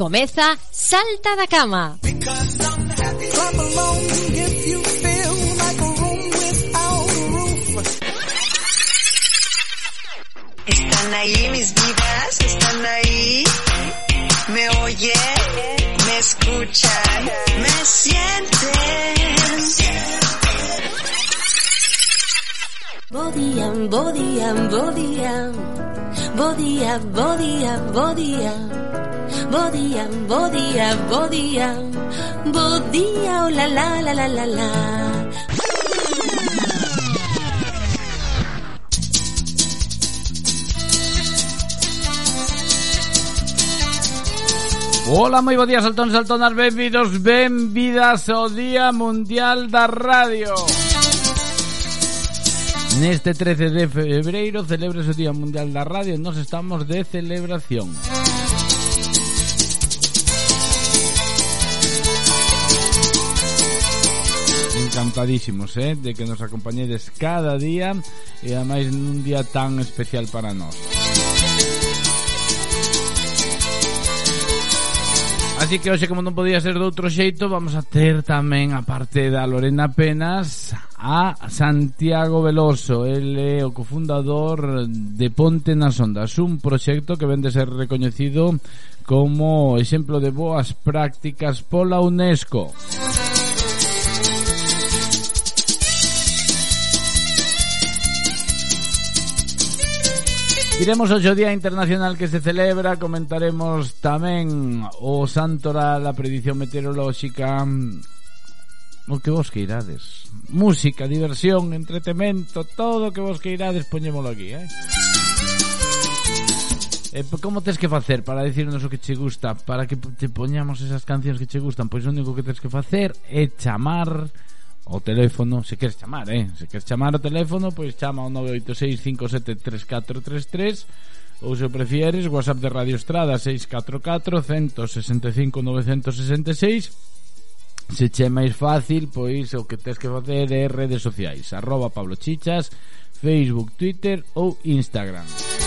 Comeza Salta da Cama. Están ahí mis vidas, están ahí. Me oye, me escuchan, me sienten. Bodía, bodía, bodía, bodía, bodía, bodía. Bodiam, bodiam, bodiam. Bodia, oh la la la la la la. Ola, moi bo día, saltón, saltonas, benvidos, benvidas ao Día Mundial da Radio. Neste 13 de febreiro celebra o Día Mundial da Radio e nos estamos de celebración. encantadísimos eh, de que nos acompañedes cada día e ademais nun día tan especial para nós. Así que hoxe, como non podía ser de outro xeito, vamos a ter tamén, a parte da Lorena Penas, a Santiago Veloso. El é o cofundador de Ponte nas Ondas, un proxecto que vende ser recoñecido como exemplo de boas prácticas pola UNESCO. Música Iremos ao Día Internacional que se celebra Comentaremos tamén o Santoral, a predición meteorolóxica. O que vos que irades Música, diversión, entretemento Todo o que vos que irades Poñémolo aquí, eh. eh e como tes que facer para decirnos o que che gusta? Para que te poñamos esas cancións que che gustan Pois o único que tes que facer é chamar o teléfono, se queres chamar, eh? Se queres chamar o teléfono, pois chama ao 986573433 ou se prefieres, WhatsApp de Radio Estrada 644-165-966 Se che máis fácil, pois o que tes que facer é redes sociais Arroba Pablo Chichas, Facebook, Twitter ou Instagram Música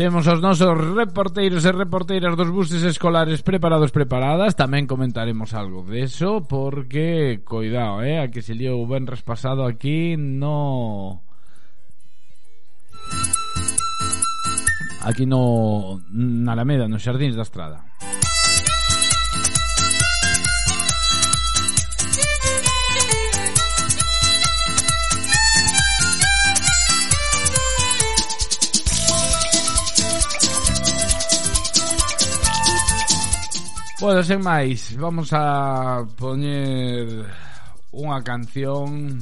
Temos os nosos reporteiros e reporteiras dos buses escolares preparados, preparadas. Tamén comentaremos algo deso, porque, coidado, eh, a que se liou ben raspasado aquí, no... Aquí no... na Alameda, nos Xardins da Estrada. Bueno, sen máis, vamos a poñer unha canción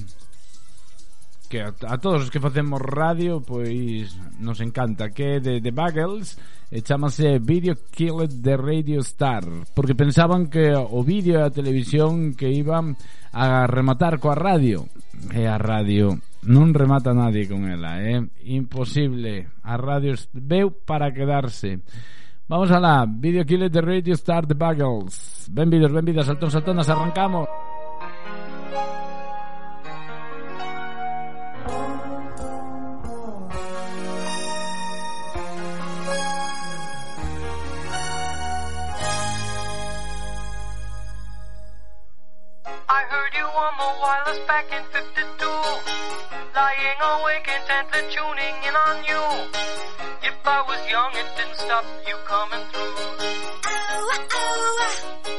que a, a todos os que facemos radio pois nos encanta que é de The Bagels e chamase Video Killed the Radio Star porque pensaban que o vídeo e a televisión que iban a rematar coa radio e a radio non remata nadie con ela é imposible. A radio veu para quedarse. Vamos alá, Video Killer de Radio Star The Buggles. Benvidos, benvidas, saltón, saltonas, arrancamos. I heard you on the wireless back in 52 Lying awake intently tuning in on you. If I was young it didn't stop you coming through. They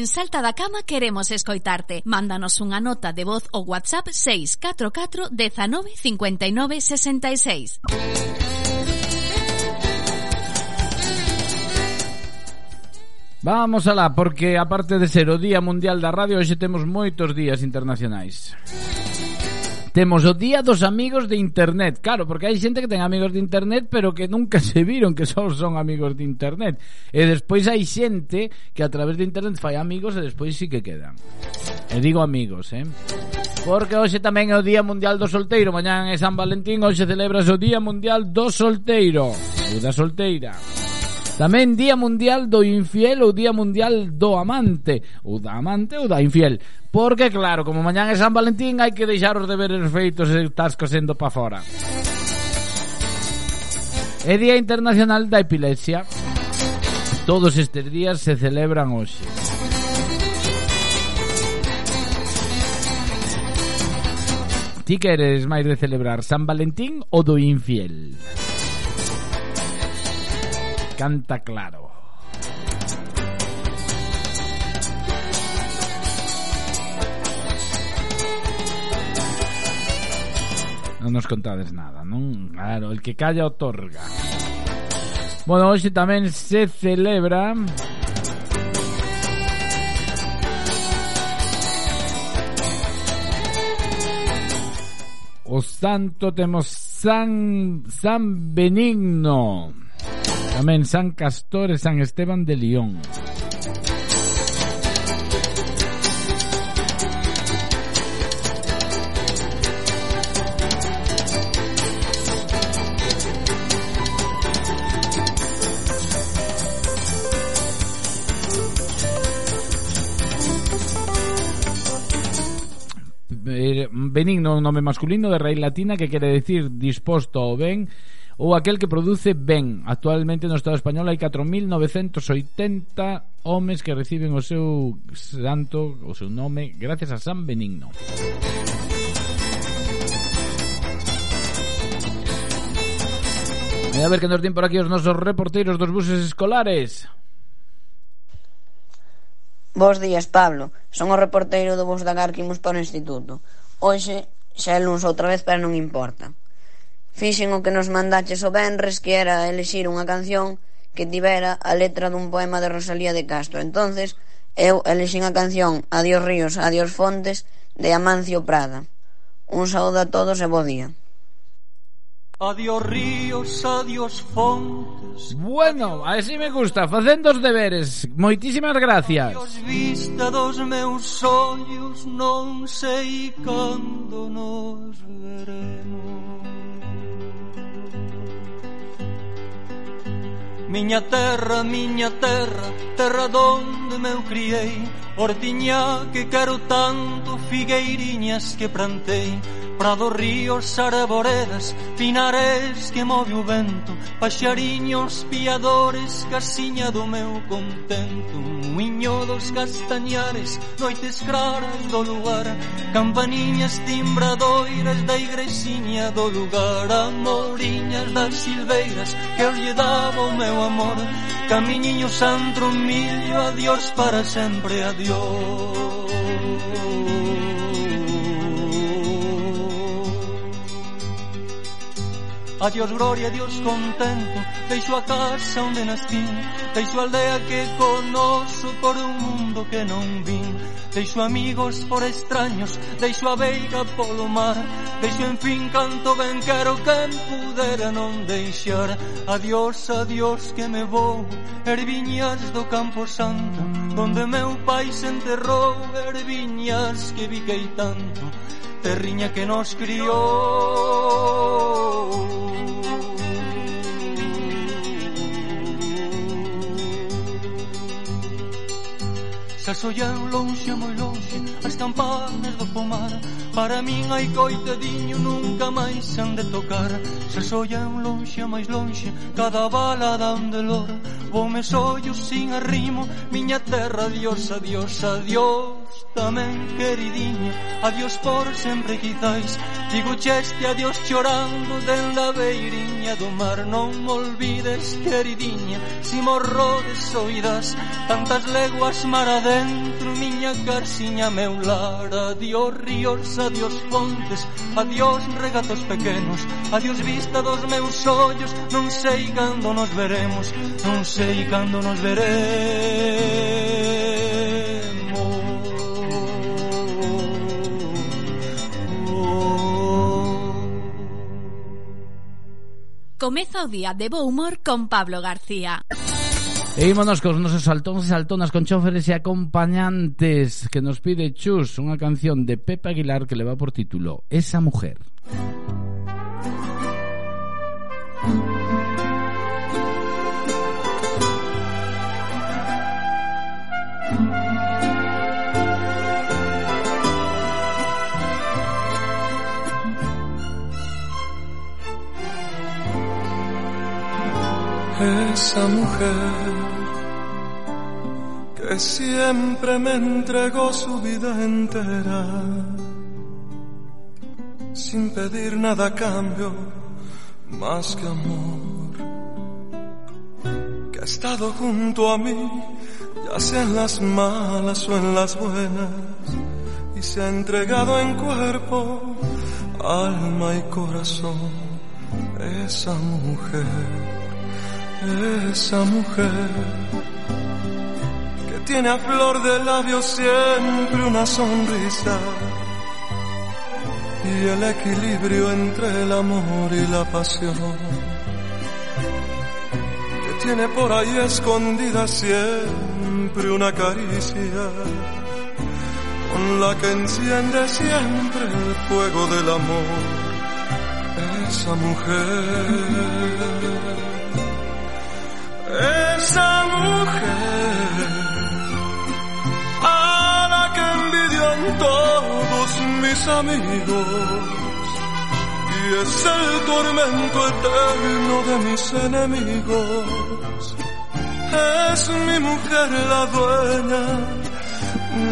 En Salta da Cama queremos escoitarte. Mándanos unha nota de voz o WhatsApp 644 19 59 66. Vamos alá, porque aparte de ser o Día Mundial da Radio, hoxe temos moitos días internacionais. Música Temos o día dos amigos de internet. Claro, porque hai xente que ten amigos de internet Pero que nunca se viron que só son amigos de internet. E despois hai xente que a través de internet fai amigos E despois sí que quedan. E digo amigos, eh? Porque hoxe tamén é o Día Mundial do Solteiro. Mañán é San Valentín, hoxe celebras o Día Mundial do Solteiro. Ou da Solteira. Tamén Día Mundial do Infiel ou Día Mundial do Amante, ou da amante ou da infiel. Porque claro, como mañán é San Valentín, hai que deixar os deberes feitos e estás cosendo pa fora. É Día Internacional da Epilepsia. Todos estes días se celebran hoxe. Ti queres máis de celebrar San Valentín ou do infiel? Canta claro. Non nos contades nada, non? Claro, el que calla otorga. Bueno, hoxe tamén se celebra O santo temos San San Benigno. Tamén San Castor San Esteban de León. Eh, Benigno é un nome masculino de raíz latina que quere decir disposto ao ben ou aquel que produce ben. Actualmente no Estado español hai 4.980 homes que reciben o seu santo, o seu nome, gracias a San Benigno. E a ver que nos din por aquí os nosos reporteiros dos buses escolares. Bos días, Pablo. Son o reporteiro do bus da GAR que imos para o instituto. Hoxe xa é luns outra vez, pero non importa. Fixen o que nos mandaches o venres que era elixir unha canción que tivera a letra dun poema de Rosalía de Castro. Entonces, eu elixin a canción Adiós ríos, adiós fontes de Amancio Prada. Un saúdo a todos e bo día. Adiós ríos, adiós fontes Bueno, así me gusta, facendo os deberes Moitísimas gracias Adiós vista dos meus ollos Non sei cando nos veremos Miña terra, miña terra, terra donde meu criei Ordiña que quero tanto Figueiriñas que plantei. Prados, ríos, arboredas, pinares que move o vento. Paxariños, piadores, casiña do meu contento. Muiño dos castañares, noites claras do lugar. Campaniñas timbradoiras da igresiña do lugar. Amoriñas das silveiras que eu lle daba o meu amor. Camiñiños antro millo, adiós para sempre, adiós. 哟 A Dios gloria, a Dios contento, deixo a casa onde nascín, deixo a aldea que conoso por un mundo que non vin, deixo amigos por extraños, deixo a veiga polo mar, deixo en fin canto ben quero quen pudera non deixar. Adiós, adiós que me vou, erviñas do Campo Santo, donde meu pai se enterrou, erviñas que viquei tanto, terriña que nos criou Xa sollan lonxe, moi lonxe, as campanas do pomar. Para min hai coitadiño nunca máis han de tocar. Se sollan lonxe máis lonxe cada bala dá un delor Voume sollos sin arrimo miña terra adiós, adiós, adiós. Tamén queridiña adiós por sempre quizáis Digo cheste adiós chorando dende a beiriña do mar. Non me olvides queridiña si morrodes soidas Tantas leguas mar adentro miña carsiña meu lar. Adiós ríos adiós fontes, adiós regatos pequenos, adiós vista dos meus ollos, non sei cando nos veremos, non sei cando nos veremos. Comeza o día de bo humor con Pablo García. E ímonos cos nosos saltóns e saltonas con choferes e acompañantes que nos pide Chus unha canción de Pepe Aguilar que le va por título Esa mujer. esa mujer que siempre me entregó su vida entera. Sin pedir nada a cambio más que amor. Que ha estado junto a mí ya sea en las malas o en las buenas. Y se ha entregado en cuerpo alma y corazón. Esa mujer esa mujer tiene a flor de labios siempre una sonrisa. Y el equilibrio entre el amor y la pasión que tiene por ahí escondida siempre una caricia con la que enciende siempre el fuego del amor esa mujer. Esa mujer todos mis amigos y es el tormento eterno de mis enemigos. Es mi mujer la dueña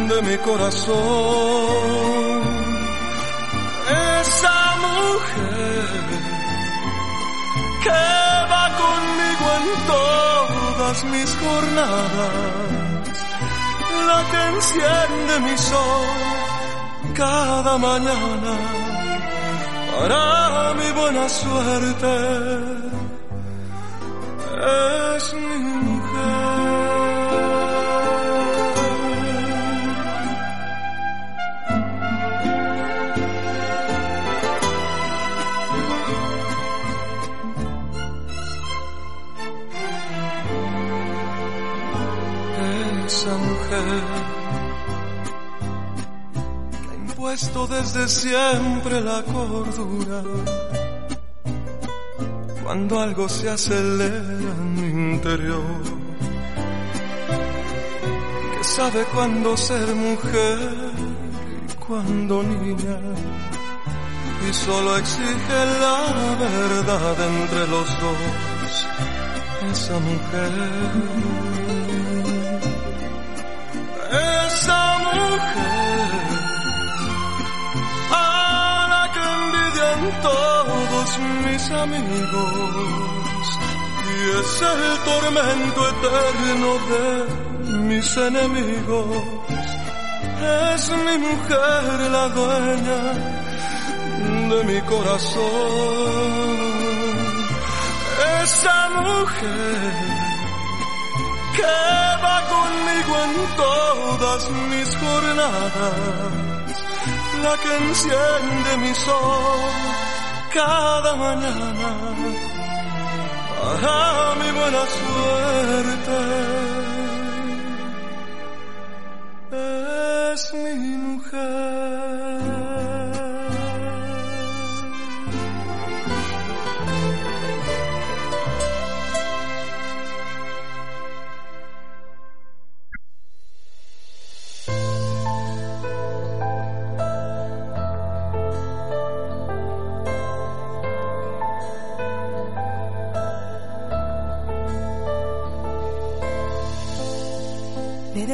de mi corazón. Esa mujer que va conmigo en todas mis jornadas, la que enciende mi sol cada mañana para mi buena suerte. Es mi impuesto desde siempre la cordura. Cuando algo se acelera en mi interior, que sabe cuándo ser mujer y cuándo niña, y solo exige la verdad entre los dos. Esa mujer esa mujer mis amigos y es el tormento eterno de mis enemigos. Es mi mujer la dueña de mi corazón. Esa mujer que va conmigo en todas mis jornadas, la que enciende mi sol cada mañana para mi buena suerte. Es mi mujer.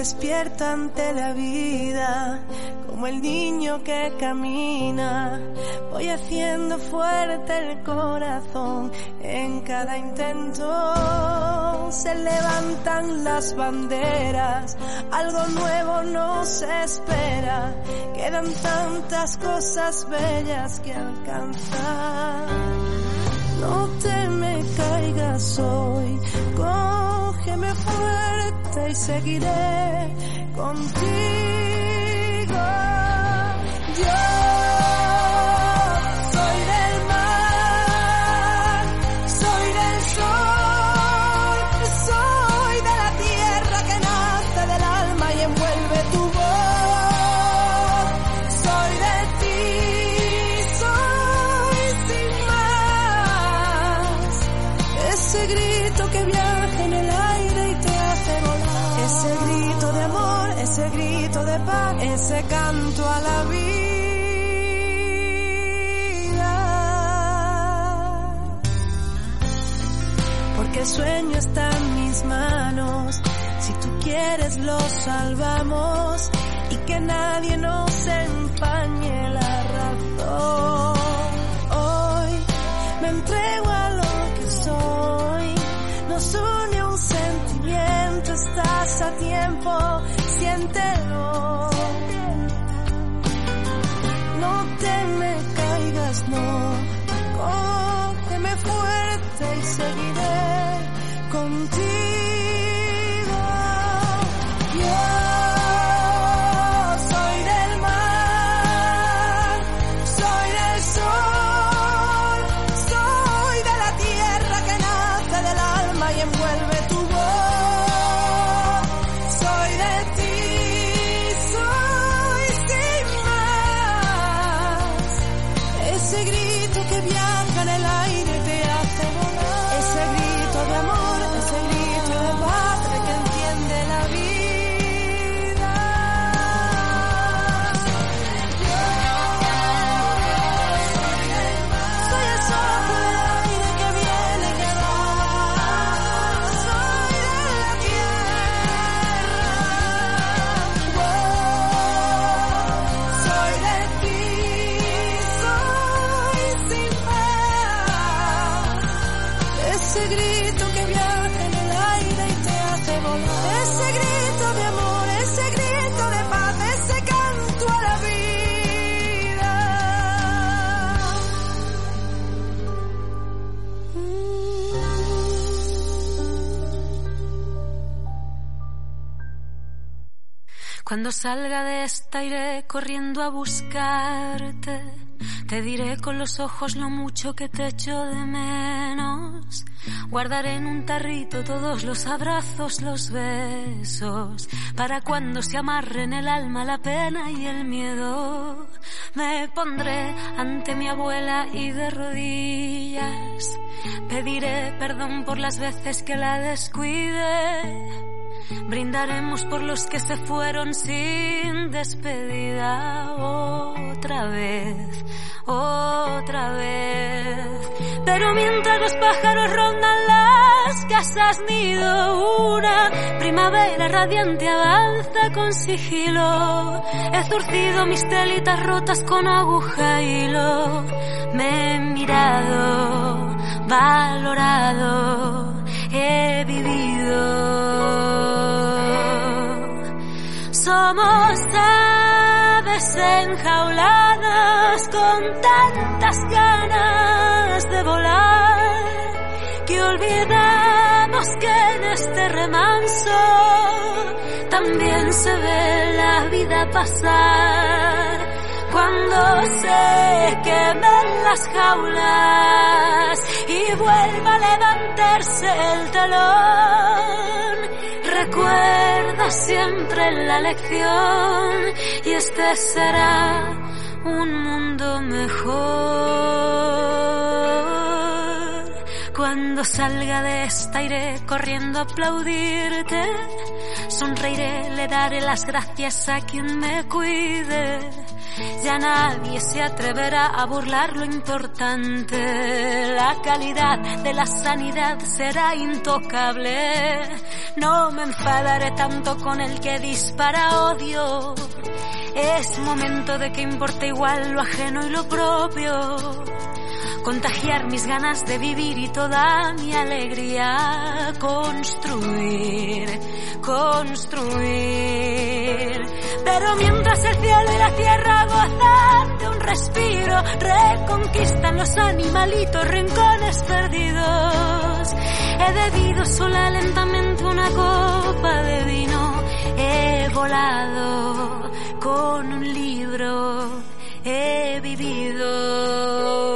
Despierto ante la vida como el niño que camina. Voy haciendo fuerte el corazón en cada intento. Se levantan las banderas, algo nuevo nos espera. Quedan tantas cosas bellas que alcanzar. No te me caigas hoy, cógeme fuerte y seguiré contigo. Yo ese canto a la vida. Porque el sueño está en mis manos. Si tú quieres lo salvamos y que nadie nos empañe la razón. Hoy me entrego a lo que soy. Nos une un sentimiento, estás a tiempo, siéntelo. Te me caigas, no. Cógeme fuerte y seguiré contigo. Cuando salga de esta iré corriendo a buscarte. Te diré con los ojos lo mucho que te echo de menos. Guardaré en un tarrito todos los abrazos, los besos, para cuando se amarren el alma, la pena y el miedo. Me pondré ante mi abuela y de rodillas pediré perdón por las veces que la descuide. Brindaremos por los que se fueron sin despedida otra vez, otra vez. Pero mientras los pájaros rondan las casas nido, una primavera radiante avanza con sigilo. He zurcido mis telitas rotas con aguja y hilo. Me he mirado, valorado, he vivido. Somos aves enjauladas con tantas ganas de volar que olvidamos que en este remanso también se ve la vida pasar. Cuando se quemen las jaulas y vuelva a levantarse el telón, recuerda siempre la lección y este será un mundo mejor. Cuando salga de esta iré corriendo a aplaudirte, sonreiré, le daré las gracias a quien me cuide. Ya nadie se atreverá a burlar lo importante. La calidad de la sanidad será intocable. No me enfadaré tanto con el que dispara odio. Es momento de que importe igual lo ajeno y lo propio contagiar mis ganas de vivir y toda mi alegría, construir, construir. Pero mientras el cielo y la tierra gozan de un respiro, reconquistan los animalitos rincones perdidos. He bebido sola lentamente una copa de vino, he volado con un libro, he vivido.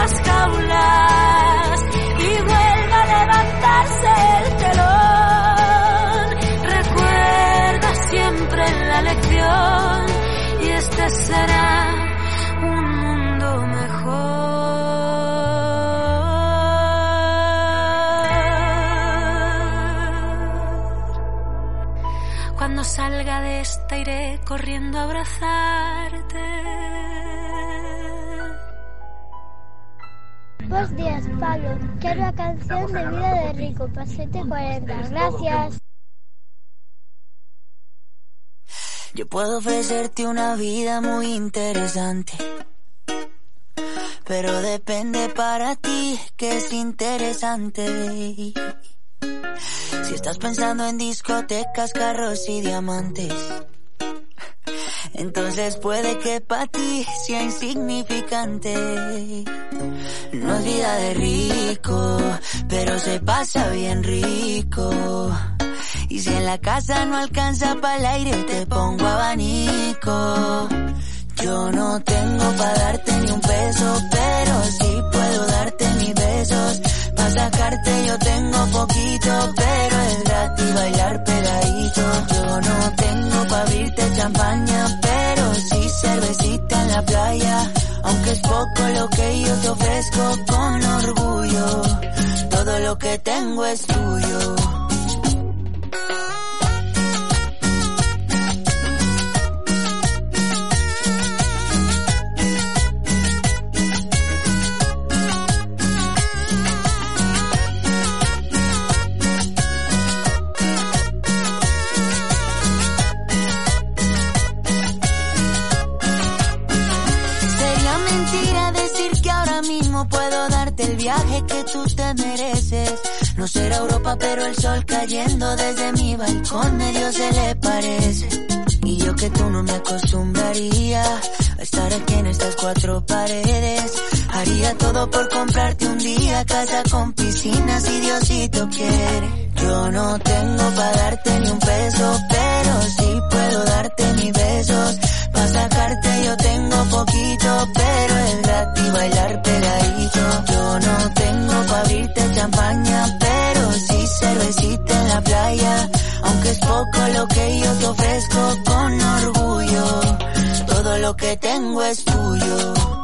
Las jaulas y vuelva a levantarse el telón. Recuerda siempre la lección y este será un mundo mejor. Cuando salga de esta iré corriendo a abrazarte. Buenos días, Pablo. Quiero la canción de Vida de Rico, para 740. Gracias. Yo puedo ofrecerte una vida muy interesante. Pero depende para ti que es interesante. Si estás pensando en discotecas, carros y diamantes. Entonces puede que para ti sea insignificante. No es vida de rico, pero se pasa bien rico. Y si en la casa no alcanza para el aire, te pongo abanico. Yo no tengo para darte ni un peso, pero sí puedo darte mis besos. Sacarte yo tengo poquito, pero es gratis bailar pegadito. Yo no tengo para abrirte champaña, pero sí cervecita en la playa. Aunque es poco lo que yo te ofrezco con orgullo, todo lo que tengo es tuyo. Que tú te mereces. No será Europa, pero el sol cayendo desde mi balcón medio se le parece. Y yo que tú no me acostumbraría a estar aquí en estas cuatro paredes. Haría todo por comprarte un día casa con piscina si Diosito quiere. Yo no tengo para darte ni un peso, pero sí puedo darte mis besos. Para sacarte yo tengo poquito, pero es gratis bailar pegadito. Yo no champaña, pero sí cervecita en la playa. Aunque es poco lo que yo te ofrezco con orgullo, todo lo que tengo es tuyo.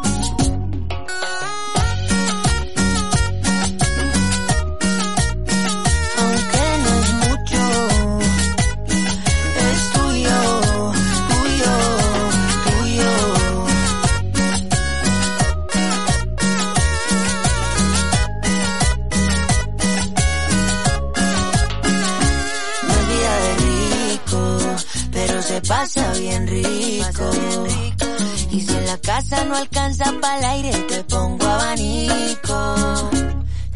Casa no alcanza para el aire, te pongo abanico.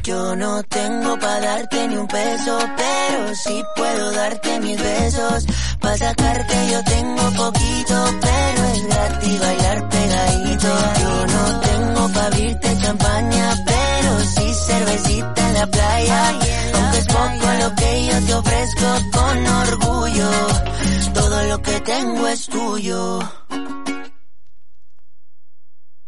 Yo no tengo para darte ni un peso, pero sí puedo darte mis besos. Para sacarte yo tengo poquito, pero es gratis bailar pegadito. Yo no tengo para abrirte champaña, pero sí cervecita en la playa. Aunque es poco lo que yo te ofrezco con orgullo, todo lo que tengo es tuyo.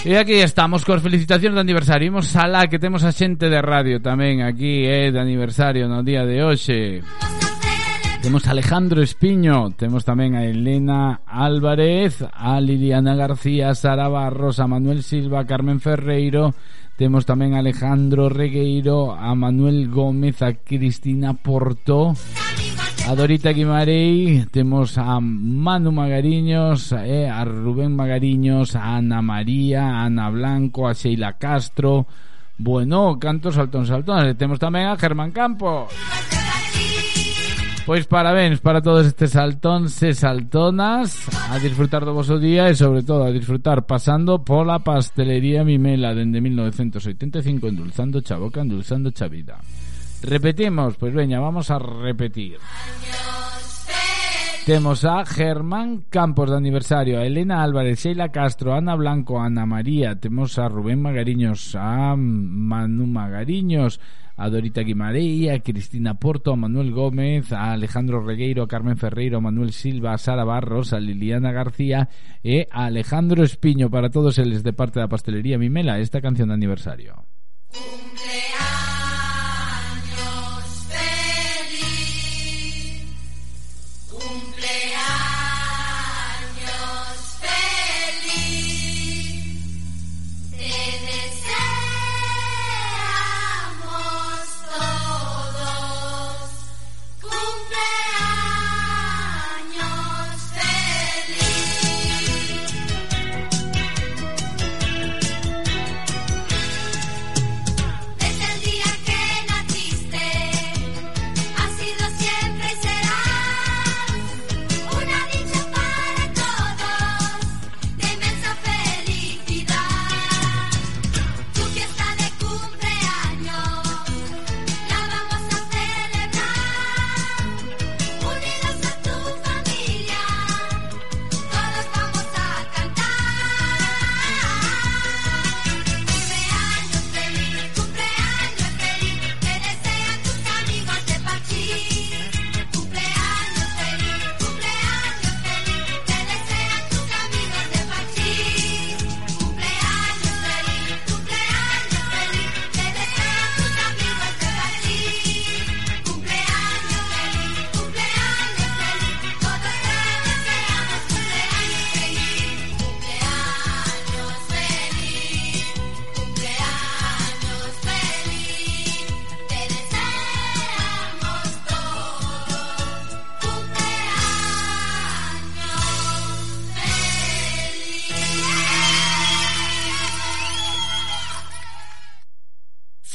E aquí estamos cos felicitacións de aniversario. Imos alá que temos a xente de radio tamén Aquí é eh, de aniversario no día de hoxe. Temos a Alejandro Espiño Temos tamén a Elena Álvarez A Liliana García Sara Barros A Manuel Silva Carmen Ferreiro Temos tamén a Alejandro Regueiro A Manuel Gómez A Cristina Porto A Dorita Guimarei Temos a Manu Magariños eh, A Rubén Magariños A Ana María A Ana Blanco A Sheila Castro. Bueno, cantos saltón saltón E Temos tamén a Germán Campos. Pois parabéns para todos estes saltóns e saltonas. A disfrutar do voso día E sobre todo a disfrutar pasando Pola pastelería Mimela Dende 1985 endulzando cha boca Endulzando cha vida Repetimos, pois veña, vamos a repetir. Temos a Germán Campos de aniversario, a Elena Álvarez, Sheila Castro, Ana Blanco, Ana María, temos a Rubén Magariños, a Manu Magariños, a Dorita Guimarei, a Cristina Porto, a Manuel Gómez, a Alejandro Regueiro, a Carmen Ferreiro, a Manuel Silva, a Sara Barros, a Liliana García e a Alejandro Espiño. Para todos eles de parte da pastelería Mimela esta canción de aniversario.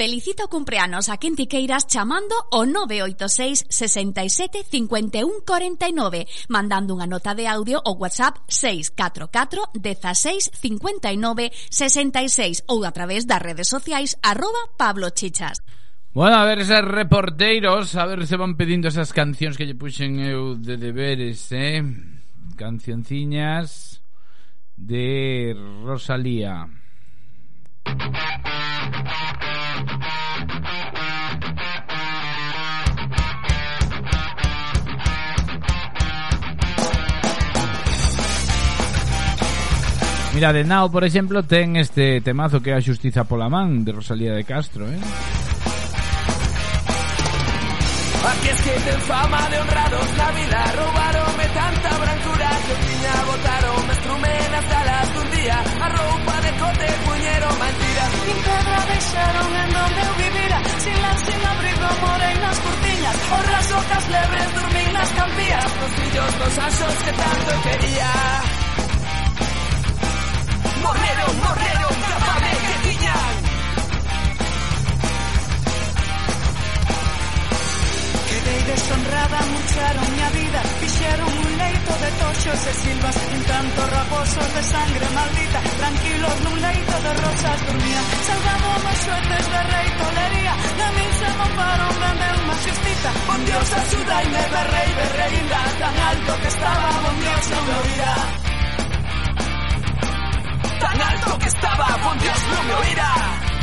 Felicita o cumpleanos a quen ti queiras chamando o 986 67 51 49, mandando unha nota de audio o WhatsApp 644 16 59 66 ou a través das redes sociais arroba Pablo Chichas. Bueno, a ver esos reporteiros, a ver se van pedindo esas cancións que lle puxen eu de deberes, eh? Cancionciñas de Rosalía. Rosalía. Mira, de Now, por exemplo, ten este temazo que é a Xustiza pola man de Rosalía de Castro, eh? Aquí existen fama de honrados, la vida robaronme tanta brancura que tiña botaron me estrumen hasta las dun día a de cote, puñero, mentira Min pedra deixaron en donde eu sin lan, sin abrigo, morei nas cortiñas Horras, ocas, lebres, dormín nas campías Nos fillos dos asos que tanto quería morreron, morreron da fame que tiñan Quedei deshonrada, mucharon mi vida Fixeron un leito de toxos e silvas Un tanto raposos de sangre maldita Tranquilos nun leito de rosas dormían Salvamos as suertes de rei tolería De min se mofaron, vendeu unha xustita Bon Dios, axudaime, berrei, berrei Inda tan alto que estaba, bon Dios, non lo irá Tan alto que estaba, Dios non me oirá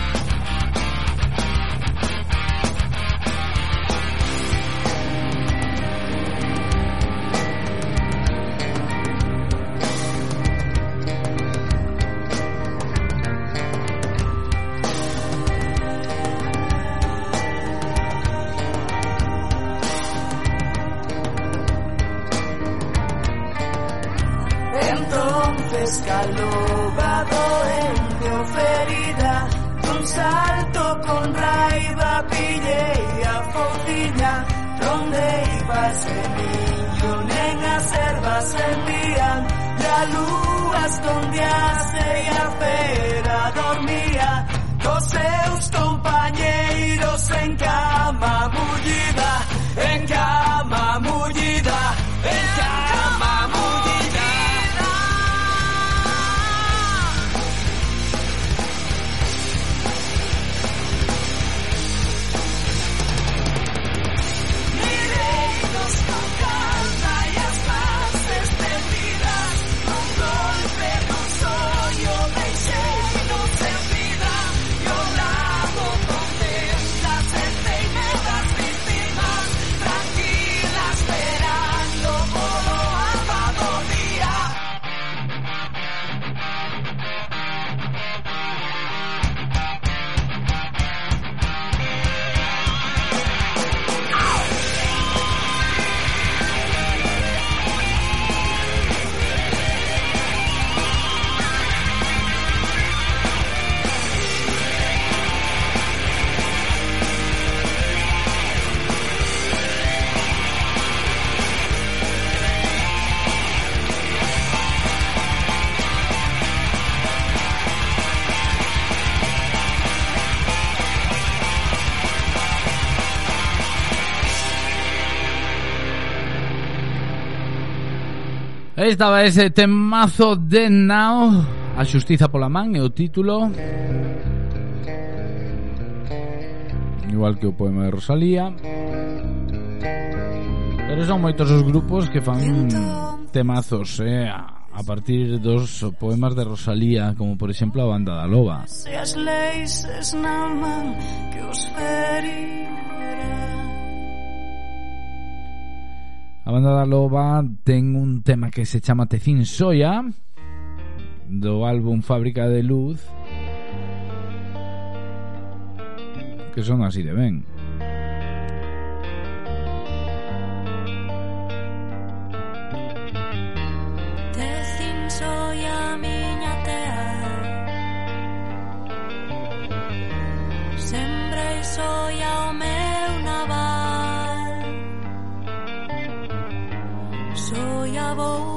la lúa escondíase e a fera dormía. Cos seus compañeiros en cama mullida En cama mullida En cama aí estaba ese temazo de Now A xustiza pola man é o título. Igual que o poema de Rosalía. Pero son moitos os grupos que fan temazos eh, a partir dos poemas de Rosalía Como por exemplo a banda da loba. Se as leis esnaman que os ferirá. A banda da Loba ten un tema que se chama Tecín Soia do álbum Fábrica de Luz que son así de ben. Sembra e soia ao meu Oh.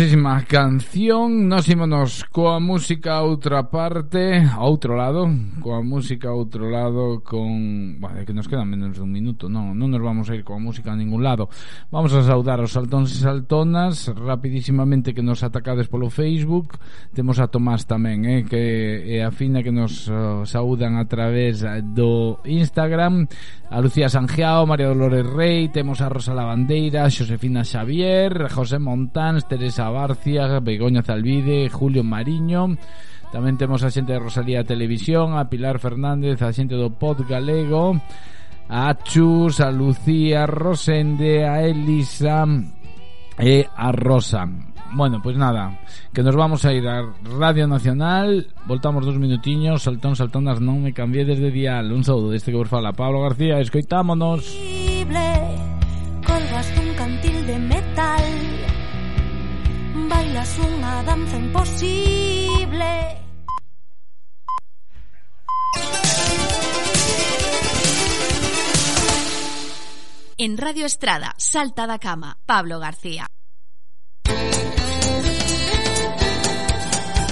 famosísima canción Nos ímonos coa música a outra parte A outro lado Coa música a outro lado Con... Vale, que nos queda menos dun minuto Non, non nos vamos a ir coa música a ningún lado. Vamos a saudar os saltóns e saltonas Rapidísimamente que nos atacades polo Facebook Temos a Tomás tamén eh, Que é a fina que nos uh, saudan a través do Instagram A Lucía Sanjeao, María Dolores Rey Temos a Rosa Lavandeira, Xosefina Xavier José Montans, Teresa Barcia, Begoña Zalvide, Julio Mariño. Tamén temos a xente de Rosalía Televisión, a Pilar Fernández, a xente do Pod Galego, a Chus, a Lucía, a Rosende, a Elisa e a Rosa. Bueno, pues nada, que nos vamos a ir a Radio Nacional Voltamos dos minutiños, saltón, saltonas, non me cambié desde dial Un saúdo deste que vos fala Pablo García, escoitámonos Libre. Bailas unha danza imposible En Radio Estrada, Salta da Cama, Pablo García.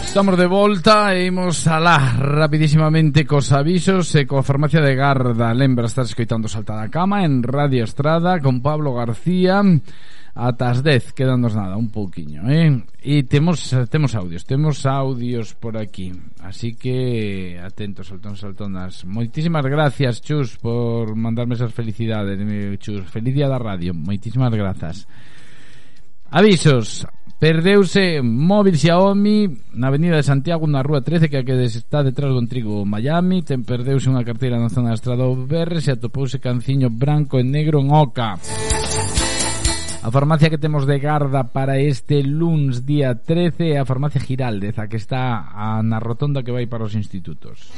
Estamos de volta e imos alá rapidísimamente cos avisos e coa farmacia de Garda. Lembra estar escoitando Salta da Cama en Radio Estrada con Pablo García ata as 10 quedannos nada, un pouquiño, eh? E temos temos audios, temos audios por aquí. Así que atentos, saltón, saltonas. Moitísimas gracias, Chus, por mandarme esas felicidades, Chus. Feliz día da radio. Moitísimas grazas. Avisos. Perdeuse móvil Xiaomi na avenida de Santiago na rúa 13 que a que está detrás do trigo Miami ten perdeuse unha carteira na zona da Estrada BR se atopouse canciño branco e negro en Oca A farmacia que temos de garda para este luns día 13 é a farmacia Giraldez, a que está na rotonda que vai para os institutos.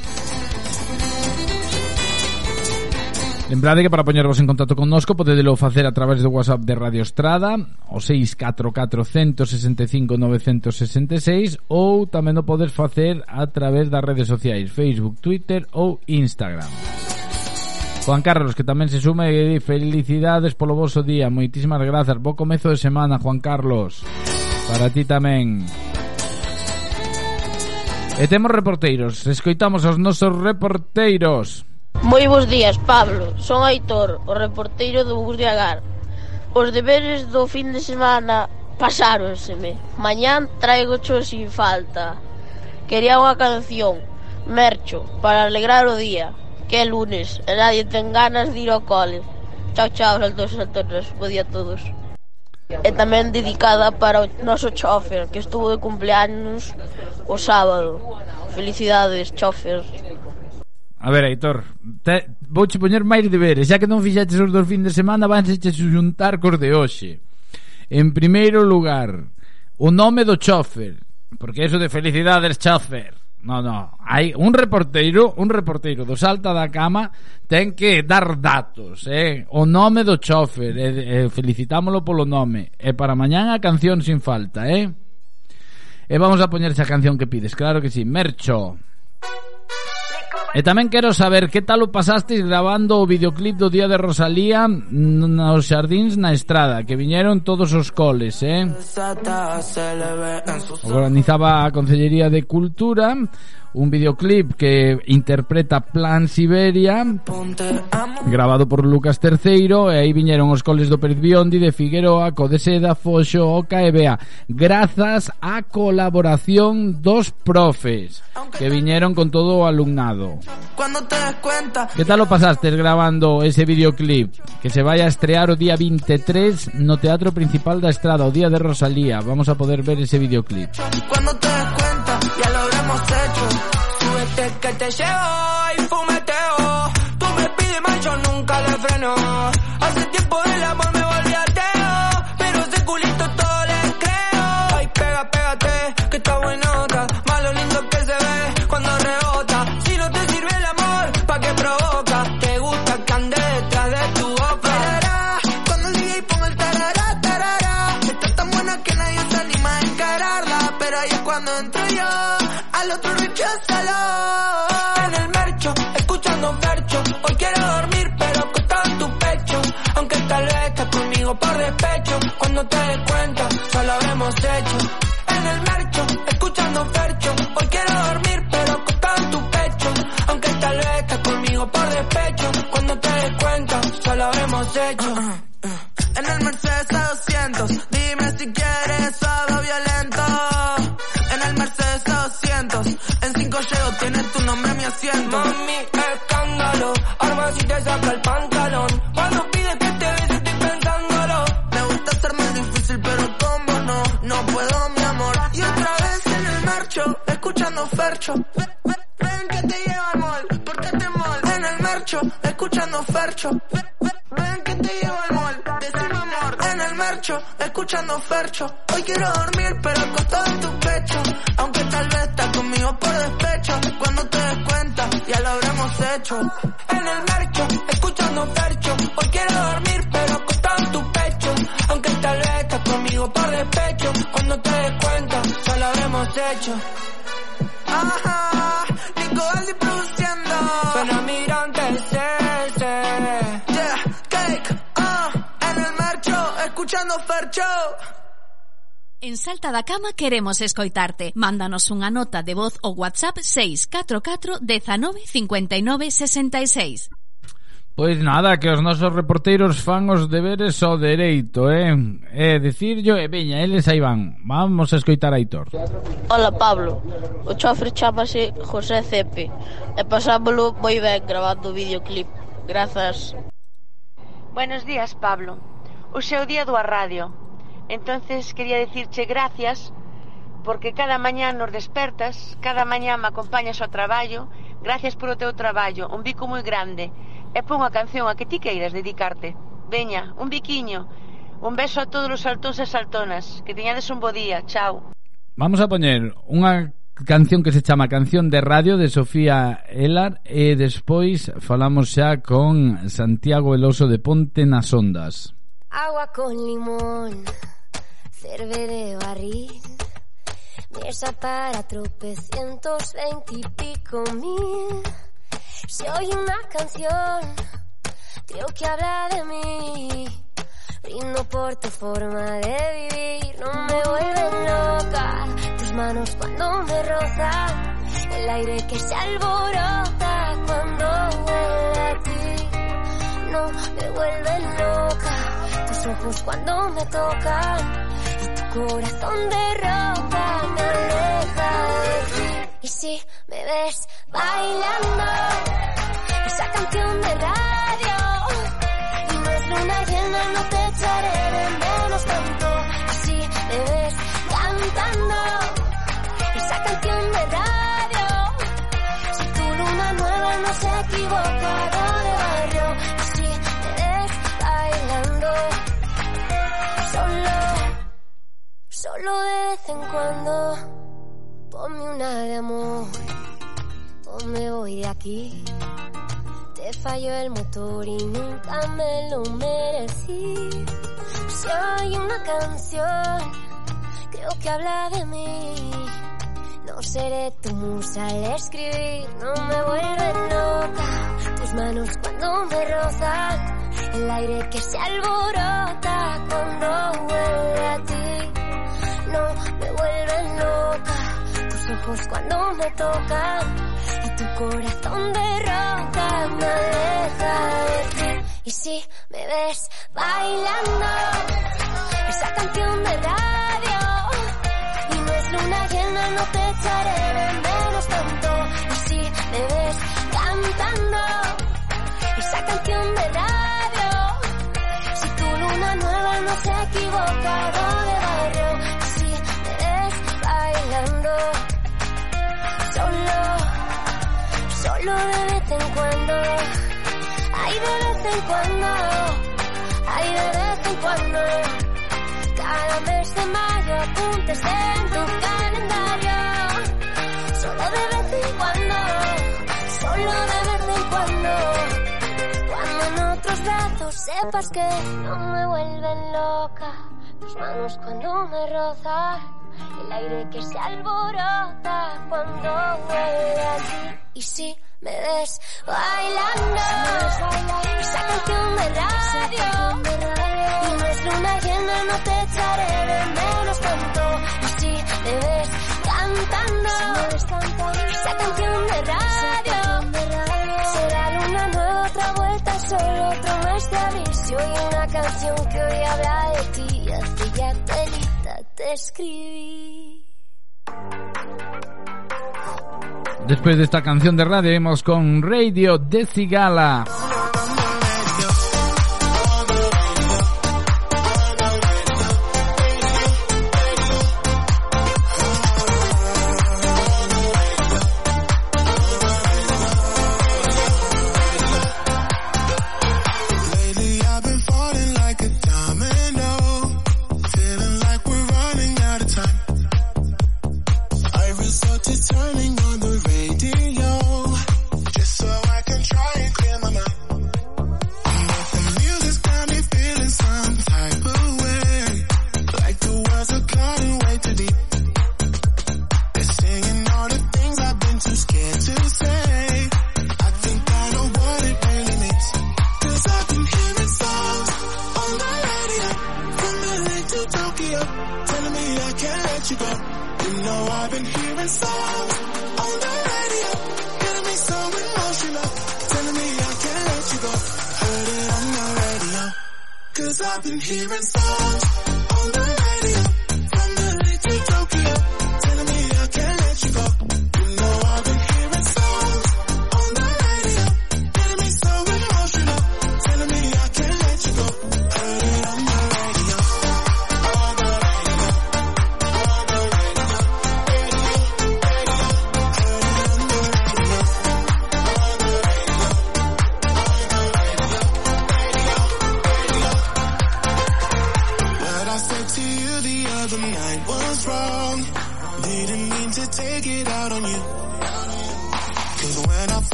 Lembrade que para poñervos en contacto connosco podedelo facer a través do WhatsApp de Radio Estrada o 644-165-966 ou tamén o podes facer a través das redes sociais Facebook, Twitter ou Instagram. Juan Carlos, que tamén se sume e di felicidades polo vosso día. Moitísimas grazas. Bo comezo de semana, Juan Carlos. Para ti tamén. E temos reporteiros. Escoitamos aos nosos reporteiros. Moi bons días, Pablo. Son Aitor, o reporteiro do Burdiagar. Os deberes do fin de semana pasáronseme. Mañán traigo cho sin falta. Quería unha canción, Mercho, para alegrar o día que é lunes e nadie ten ganas de ir ao cole. Chao, chao, saltos e saltonas. Bo día a todos. E tamén dedicada para o noso chofer, que estuvo de cumpleaños o sábado. Felicidades, chofer. A ver, Aitor, te, vouche poñer máis deberes, xa que non fixaches os dos fin de semana, vanse xuntar cos de hoxe. En primeiro lugar, o nome do chofer, porque eso de felicidades, chofer. No, no, hai un reporteiro, un reporteiro do salta da cama ten que dar datos, eh? O nome do chofer, eh, eh felicitámolo polo nome, e eh, para mañán a canción sin falta, eh? E vamos a poñer esa canción que pides, claro que sí, Mercho. E tamén quero saber que tal o pasasteis grabando o videoclip do Día de Rosalía nos xardins na estrada, que viñeron todos os coles, eh? Organizaba a Consellería de Cultura un videoclip que interpreta Plan Siberia grabado por Lucas Terceiro e aí viñeron os coles do Perbiondi de Figueroa, Co Foxo, Oca e Bea grazas á colaboración dos profes que viñeron con todo o alumnado. Que tal o pasaste grabando ese videoclip? Que se vai a estrear o día 23 no Teatro Principal da Estrada o día de Rosalía. Vamos a poder ver ese videoclip. Cuando te los techos. Súbete que te llevo y fume Salta da Cama queremos escoitarte. Mándanos unha nota de voz ou WhatsApp 644 19 59 66. Pois nada, que os nosos reporteiros fan os deberes ao dereito, eh? É dicirlo, e veña, eles aí van. Vamos a escoitar a Aitor. Hola, Pablo. O chofre chamase José Cepe. E pasámolo moi ben grabando o videoclip. Grazas. Buenos días, Pablo. O seu día do radio. Entonces quería dicirche gracias porque cada mañá nos despertas, cada mañá me acompañas ao traballo, gracias polo teu traballo, un bico moi grande, e pon a canción a que ti queiras dedicarte. Veña, un biquiño, un beso a todos os saltóns e saltonas, que teñades un bo día, chao. Vamos a poñer unha canción que se chama Canción de Radio de Sofía Elar e despois falamos xa con Santiago Eloso de Ponte nas Ondas. Agua con limón cerve de barril, mesa para tropecientos veintipico mil. Se oye una canción, creo que habla de mí. Brindo por tu forma de vivir, no me vuelven loca. Tus manos cuando me rozan, el aire que se alborota cuando huele a ti. No me vuelven loca, tus ojos cuando me tocan corazón de roca me aleja. Y si me ves bailando esa canción de radio y no es luna llena no te echaré de menos tanto. Y si me ves cantando esa canción de radio si tu luna nueva no se equivoca de barrio y si me ves bailando solo solo de vez en cuando ponme una de amor o me voy de aquí te falló el motor y nunca me lo merecí si hay una canción creo que habla de mí no seré tu musa al escribir, no me vuelven loca. Tus manos cuando me rozan, el aire que se alborota cuando huele a ti. No me vuelven loca. Tus ojos cuando me tocan y tu corazón de roca me aleja de. Y si me ves bailando esa canción de radio y no es luna llena no te echaré de menos tanto y si me ves cantando esa canción de radio si tu luna nueva no se ha equivocado de barrio bailando solo solo de vez en cuando ay de vez en cuando ay de vez en cuando cada mes de mayo apuntes en tu calendario. Solo de vez en cuando, solo de vez en cuando. Cuando en otros brazos sepas que no me vuelven loca. Tus manos cuando me rozan, el aire que se alborota cuando huele a. Y si me ves bailando, esa canción de radio, y no es luna llena, no te echaré de menos tanto. Y si me ves cantando, esa canción de radio, será luna nueva, otra vuelta, solo otro mes de aviso y una canción que hoy habla de ti. Y ya telita escribí. Después de esta canción de radio, vamos con Radio de Cigala.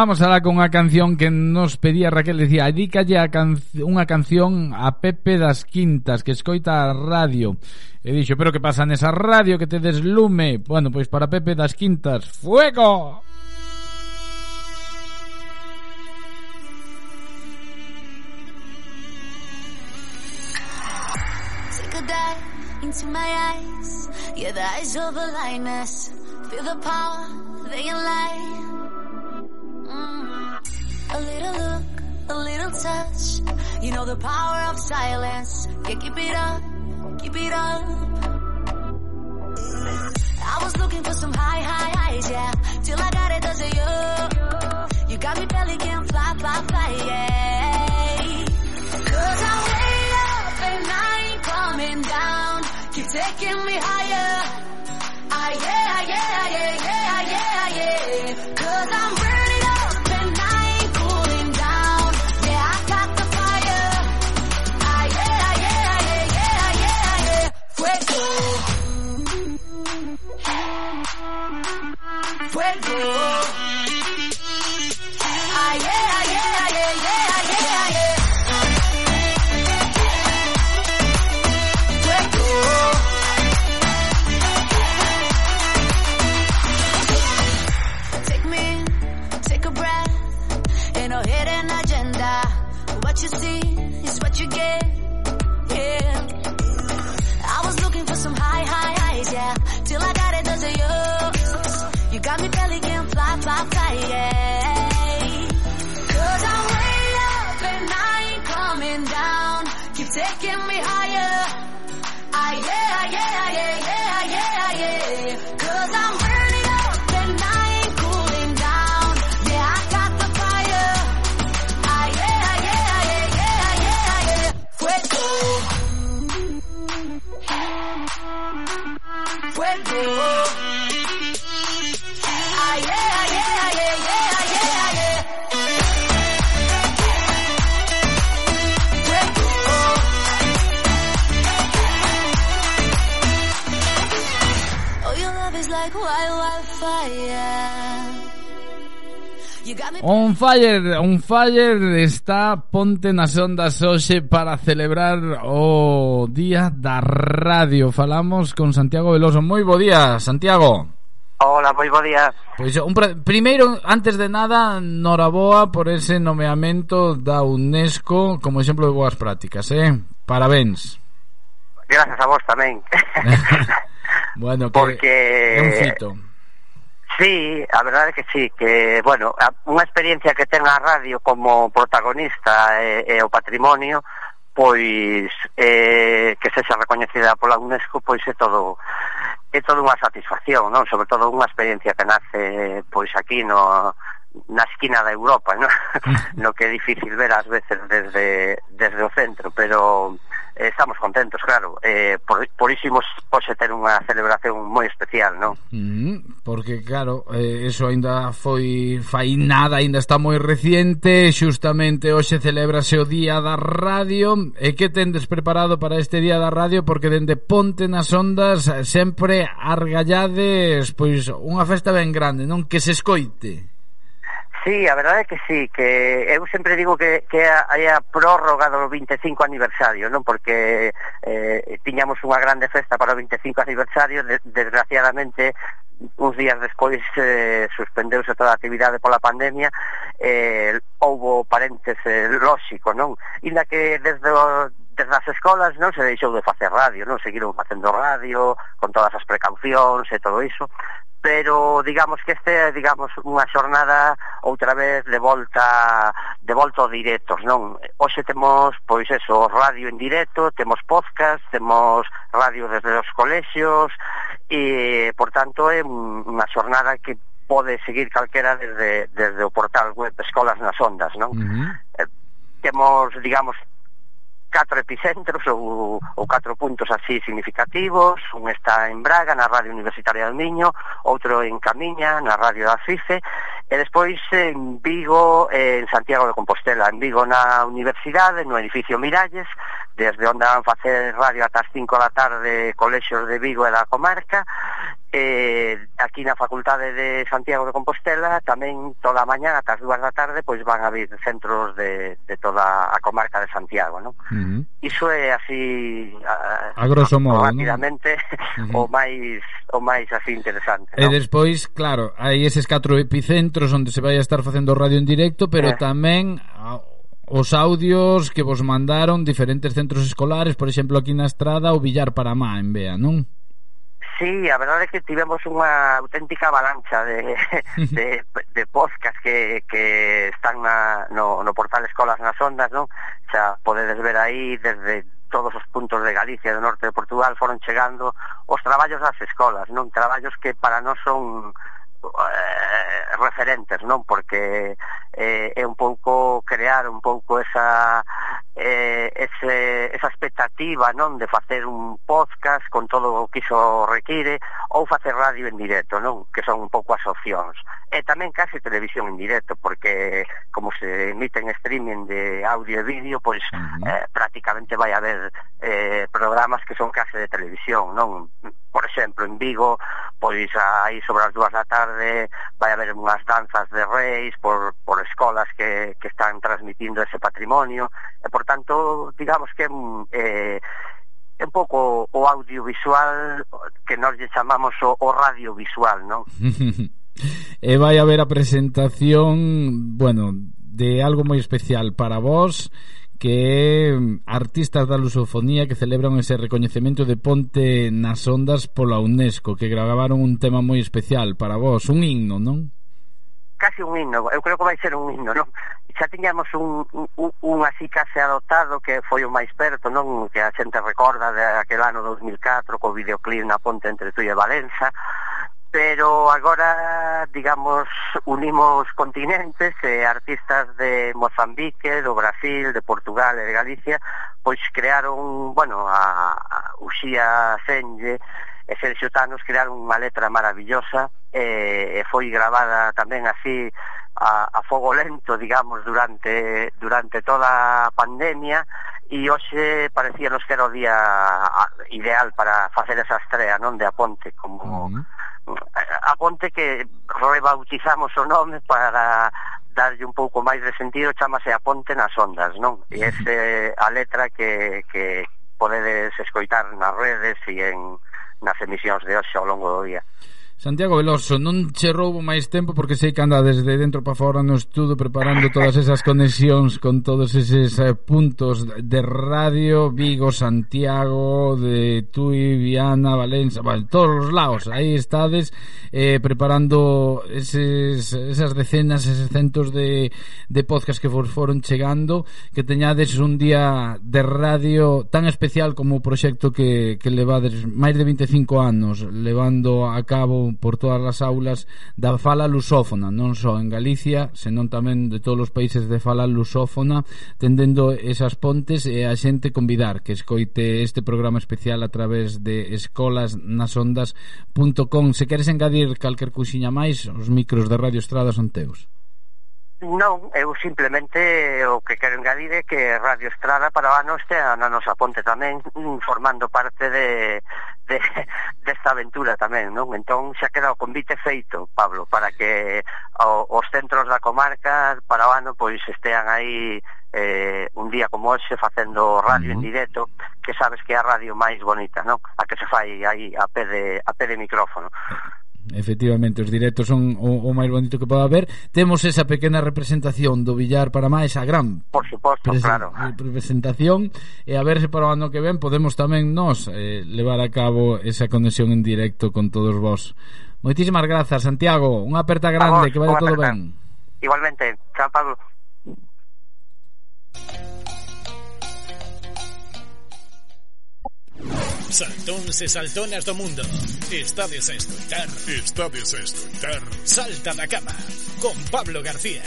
Vamos ahora con unha canción que nos pedía Raquel. Decía, dedícalle a can unha canción a Pepe das Quintas Que escoita a radio. E dixo, pero que pasa nesa radio que te deslume Bueno, pois para Pepe das Quintas Fuego! Mm. A little look, a little touch. You know the power of silence. Yeah, keep it up, keep it up. I was looking for some high, high highs, yeah. Till I got it, does it you? You got me belly can fly, fly, fly, yeah. Cause I'm way up and I ain't coming down. Keep taking me higher. Ah, yeah, yeah, yeah, yeah, yeah, yeah. Cause I'm fuego. Ay, ay, ay, ay. Fire, un Fire está ponte nas ondas hoxe para celebrar o Día da Radio. Falamos con Santiago Veloso. Moi bo día, Santiago. Hola, moi bo día. Pois un primeiro, antes de nada, noraboa por ese nomeamento da UNESCO como exemplo de boas prácticas, eh? Parabéns. Gracias a vos tamén. bueno, que Porque é un fito Sí, a verdade é que sí, que, bueno, unha experiencia que ten a radio como protagonista e, e o patrimonio, pois eh, que sexa recoñecida pola UNESCO, pois é todo é toda unha satisfacción, non? Sobre todo unha experiencia que nace pois aquí no na esquina da Europa, non? no que é difícil ver ás veces desde desde o centro, pero Eh, estamos contentos, claro. Eh, por, por iso imos pose ter unha celebración moi especial, non? Mm, porque, claro, eh, eso aínda foi fai nada, aínda está moi reciente, xustamente hoxe celebrase o Día da Radio. E que tendes preparado para este Día da Radio? Porque dende Ponte nas Ondas sempre argallades pois unha festa ben grande, non? Que se escoite. Sí, a verdade é que sí, que eu sempre digo que, que hai a prórroga do 25 aniversario, non? Porque eh, tiñamos unha grande festa para o 25 aniversario, desgraciadamente uns días despois eh, suspendeuse toda a actividade pola pandemia eh, houbo parentes eh, lóxico, non? Inda que desde o, antes das escolas non se deixou de facer radio, non seguiron facendo radio con todas as precaucións e todo iso, pero digamos que este é digamos unha xornada outra vez de volta de volta aos directos, non? Hoxe temos pois eso, radio en directo, temos podcast, temos radio desde os colexios e por tanto é unha xornada que pode seguir calquera desde desde o portal web Escolas nas Ondas, non? Uh -huh. eh, temos, digamos, catro epicentros ou, ou catro puntos así significativos. Un está en Braga, na Radio Universitaria do Miño outro en Camiña, na Radio da CIFE e despois en Vigo, en Santiago de Compostela. En Vigo na Universidade, no edificio Miralles desde onde van facer radio ata as 5 da tarde colexios de Vigo e da comarca eh, aquí na Facultade de Santiago de Compostela tamén toda a mañá ata as dúas da tarde pois van a vir centros de, de toda a comarca de Santiago non? Uh -huh. iso é así a, a grosso modo ¿no? uh -huh. o máis o máis así interesante e non? despois claro hai eses catro epicentros onde se vai a estar facendo radio en directo pero eh. tamén os audios que vos mandaron diferentes centros escolares por exemplo aquí na Estrada o Villar Paramá en Bea non? Sí, a verdade é que tivemos unha auténtica avalancha de, de, de podcast que, que están na, no, no portal Escolas nas Ondas, non? Xa podedes ver aí desde todos os puntos de Galicia, e do norte de Portugal, foron chegando os traballos das escolas, non? Traballos que para nós son eh, referentes, non? Porque eh, é un pouco crear un pouco esa eh, ese, esa expectativa, non? De facer un podcast con todo o que iso require ou facer radio en directo, non? Que son un pouco as opcións. E tamén case televisión en directo, porque como se emiten streaming de audio e vídeo, pois uh -huh. eh, prácticamente vai haber eh, programas que son case de televisión, non? por exemplo, en Vigo, pois aí sobre as dúas da tarde vai haber unhas danzas de reis por, por escolas que, que están transmitindo ese patrimonio, e por tanto, digamos que eh, é un pouco o audiovisual que nós lle chamamos o, o radiovisual, non? e vai haber a presentación, bueno, de algo moi especial para vos, que artistas da lusofonía que celebran ese recoñecemento de Ponte nas Ondas pola UNESCO, que gravaron un tema moi especial para vos, un himno, non? Casi un himno, eu creo que vai ser un himno, non? Xa tiñamos un, un, un así case adoptado que foi o máis perto, non? Que a xente recorda de aquel ano 2004 co videoclip na Ponte entre Tui e Valenza, pero agora, digamos, unimos continentes e eh, artistas de Mozambique, do Brasil, de Portugal e de Galicia, pois crearon, bueno, a, a Uxía Senlle e Sergio Tanos crearon unha letra maravillosa e, eh, e foi gravada tamén así a, a fogo lento, digamos, durante, durante toda a pandemia e hoxe parecía nos que era o día ideal para facer esa estrea, non, de Aponte, como... Uh -huh a ponte que rebautizamos o nome para darlle un pouco máis de sentido, chamase A Ponte nas Ondas, non? E ese a letra que, que podedes escoitar nas redes e en, nas emisións de hoxe ao longo do día. Santiago Veloso, non che roubo máis tempo porque sei que anda desde dentro para fora no estudo preparando todas esas conexións con todos eses eh, puntos de radio, Vigo, Santiago, de Tui, Viana, Valencia, vale, todos os lados, aí estades eh, preparando eses, esas decenas, eses centos de, de podcast que vos foron chegando, que teñades un día de radio tan especial como o proxecto que, que levades máis de 25 anos levando a cabo por todas as aulas da fala lusófona, non só en Galicia, senón tamén de todos os países de fala lusófona, tendendo esas pontes e a xente convidar que escoite este programa especial a través de escolasnasondas.com. Se queres engadir calquer cousiña máis, os micros de Radio Estrada son teus. Non, eu simplemente o que quero engadir é que Radio Estrada para o ano estea na nosa ponte tamén mm, formando parte de, de desta aventura tamén, non? Entón xa queda o convite feito, Pablo, para que o, os centros da comarca para o ano pois estean aí eh, un día como hoxe facendo radio uh -huh. en directo, que sabes que é a radio máis bonita, non? A que se fai aí a pé de, a pé de micrófono efectivamente, os directos son o, o máis bonito que pode haber. Temos esa pequena representación do Villar para máis a gran. Por suposto, presen claro. Representación e a verse para o ano que ven podemos tamén nós eh, levar a cabo esa conexión en directo con todos vós. Moitísimas grazas, Santiago. Unha aperta grande, vos, que vaya todo aperta. ben. Igualmente. Chao, Pablo. Saltóns e saltonas do mundo. Estades a escoitar Estades a escoitar Salta da cama Con Pablo García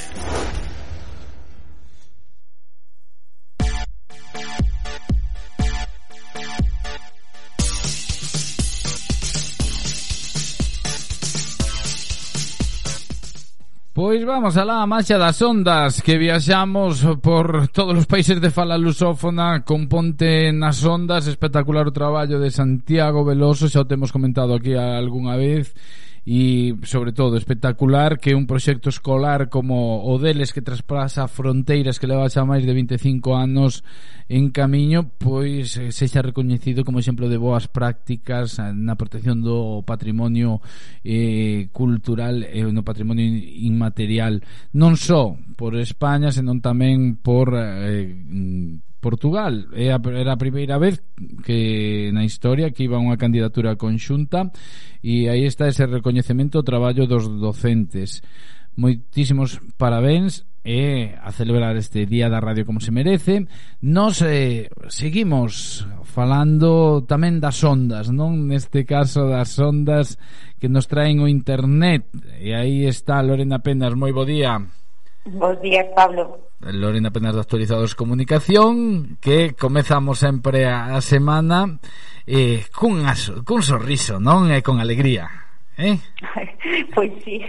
Pois vamos alá a marcha das ondas que viaxamos por todos os países de fala lusófona con ponte nas ondas, espectacular o traballo de Santiago Veloso, xa o temos comentado aquí algunha vez e, sobre todo, espectacular que un proxecto escolar como o deles que traspasa fronteiras que leva xa máis de 25 anos en camiño, pois eh, sexa recoñecido como exemplo de boas prácticas eh, na protección do patrimonio eh, cultural e eh, no patrimonio inmaterial. Non só por España, senón tamén por eh, Portugal. É a, era a primeira vez que na historia que iba unha candidatura conxunta e aí está ese recoñecemento ao traballo dos docentes. Moitísimos parabéns e a celebrar este Día da Radio como se merece. Nos eh, seguimos falando tamén das ondas non? Neste caso das ondas que nos traen o internet. E aí está Lorena Penas moi bo día. Bos días Pablo. Lorena Penas de Actualizados Comunicación que comezamos sempre a semana eh, cun, aso, cun sorriso, non? E con alegría Eh? Pois sí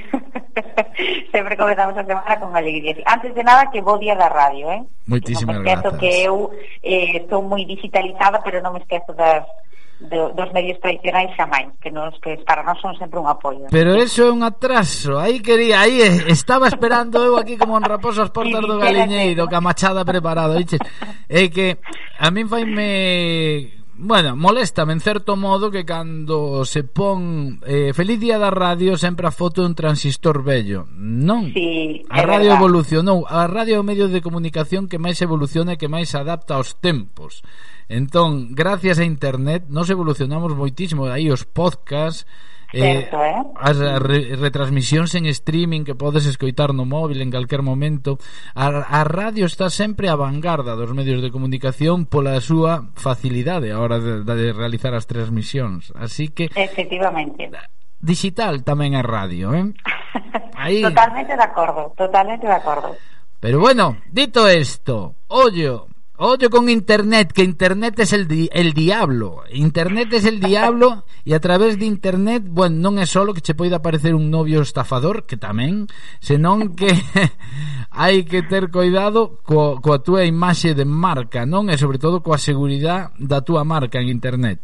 Sempre comezamos a semana con alegría Antes de nada, que bo día da radio eh? Moitísimas no, grazas que eu eh, estou moi digitalizada Pero non me esquezo das do, dos medios tradicionais xa máis que nos que para nós son sempre un apoio. Pero eso é un atraso. Aí quería, aí estaba esperando eu aquí como en raposo as portas sí, do galiñeiro, que a machada preparado, dixe. É que a min faime Bueno, moléstame en certo modo que cando se pon eh, Feliz Día da Radio sempre a foto de un transistor vello Non, sí, a radio verdad. evolucionou A radio é o medio de comunicación que máis evoluciona e que máis adapta aos tempos Entón, gracias a internet nos evolucionamos moitísimo, aí os podcast Eh, Certo, eh? as re, retransmisións en streaming que podes escoitar no móvil en calquer momento. A, a radio está sempre a vanguarda dos medios de comunicación pola súa facilidade a hora de, de realizar as transmisións. Así que Efectivamente. digital tamén é radio eh? Aí... totalmente de acordo totalmente de acordo. Pero bueno, dito esto ollo Odio con Internet, que Internet es el, di el diablo. Internet es el diablo e a través de Internet, bueno, non é só que che poida aparecer un novio estafador, que tamén, senón que hai que ter cuidado co coa túa imaxe de marca, non? E sobre todo coa seguridade da túa marca en Internet.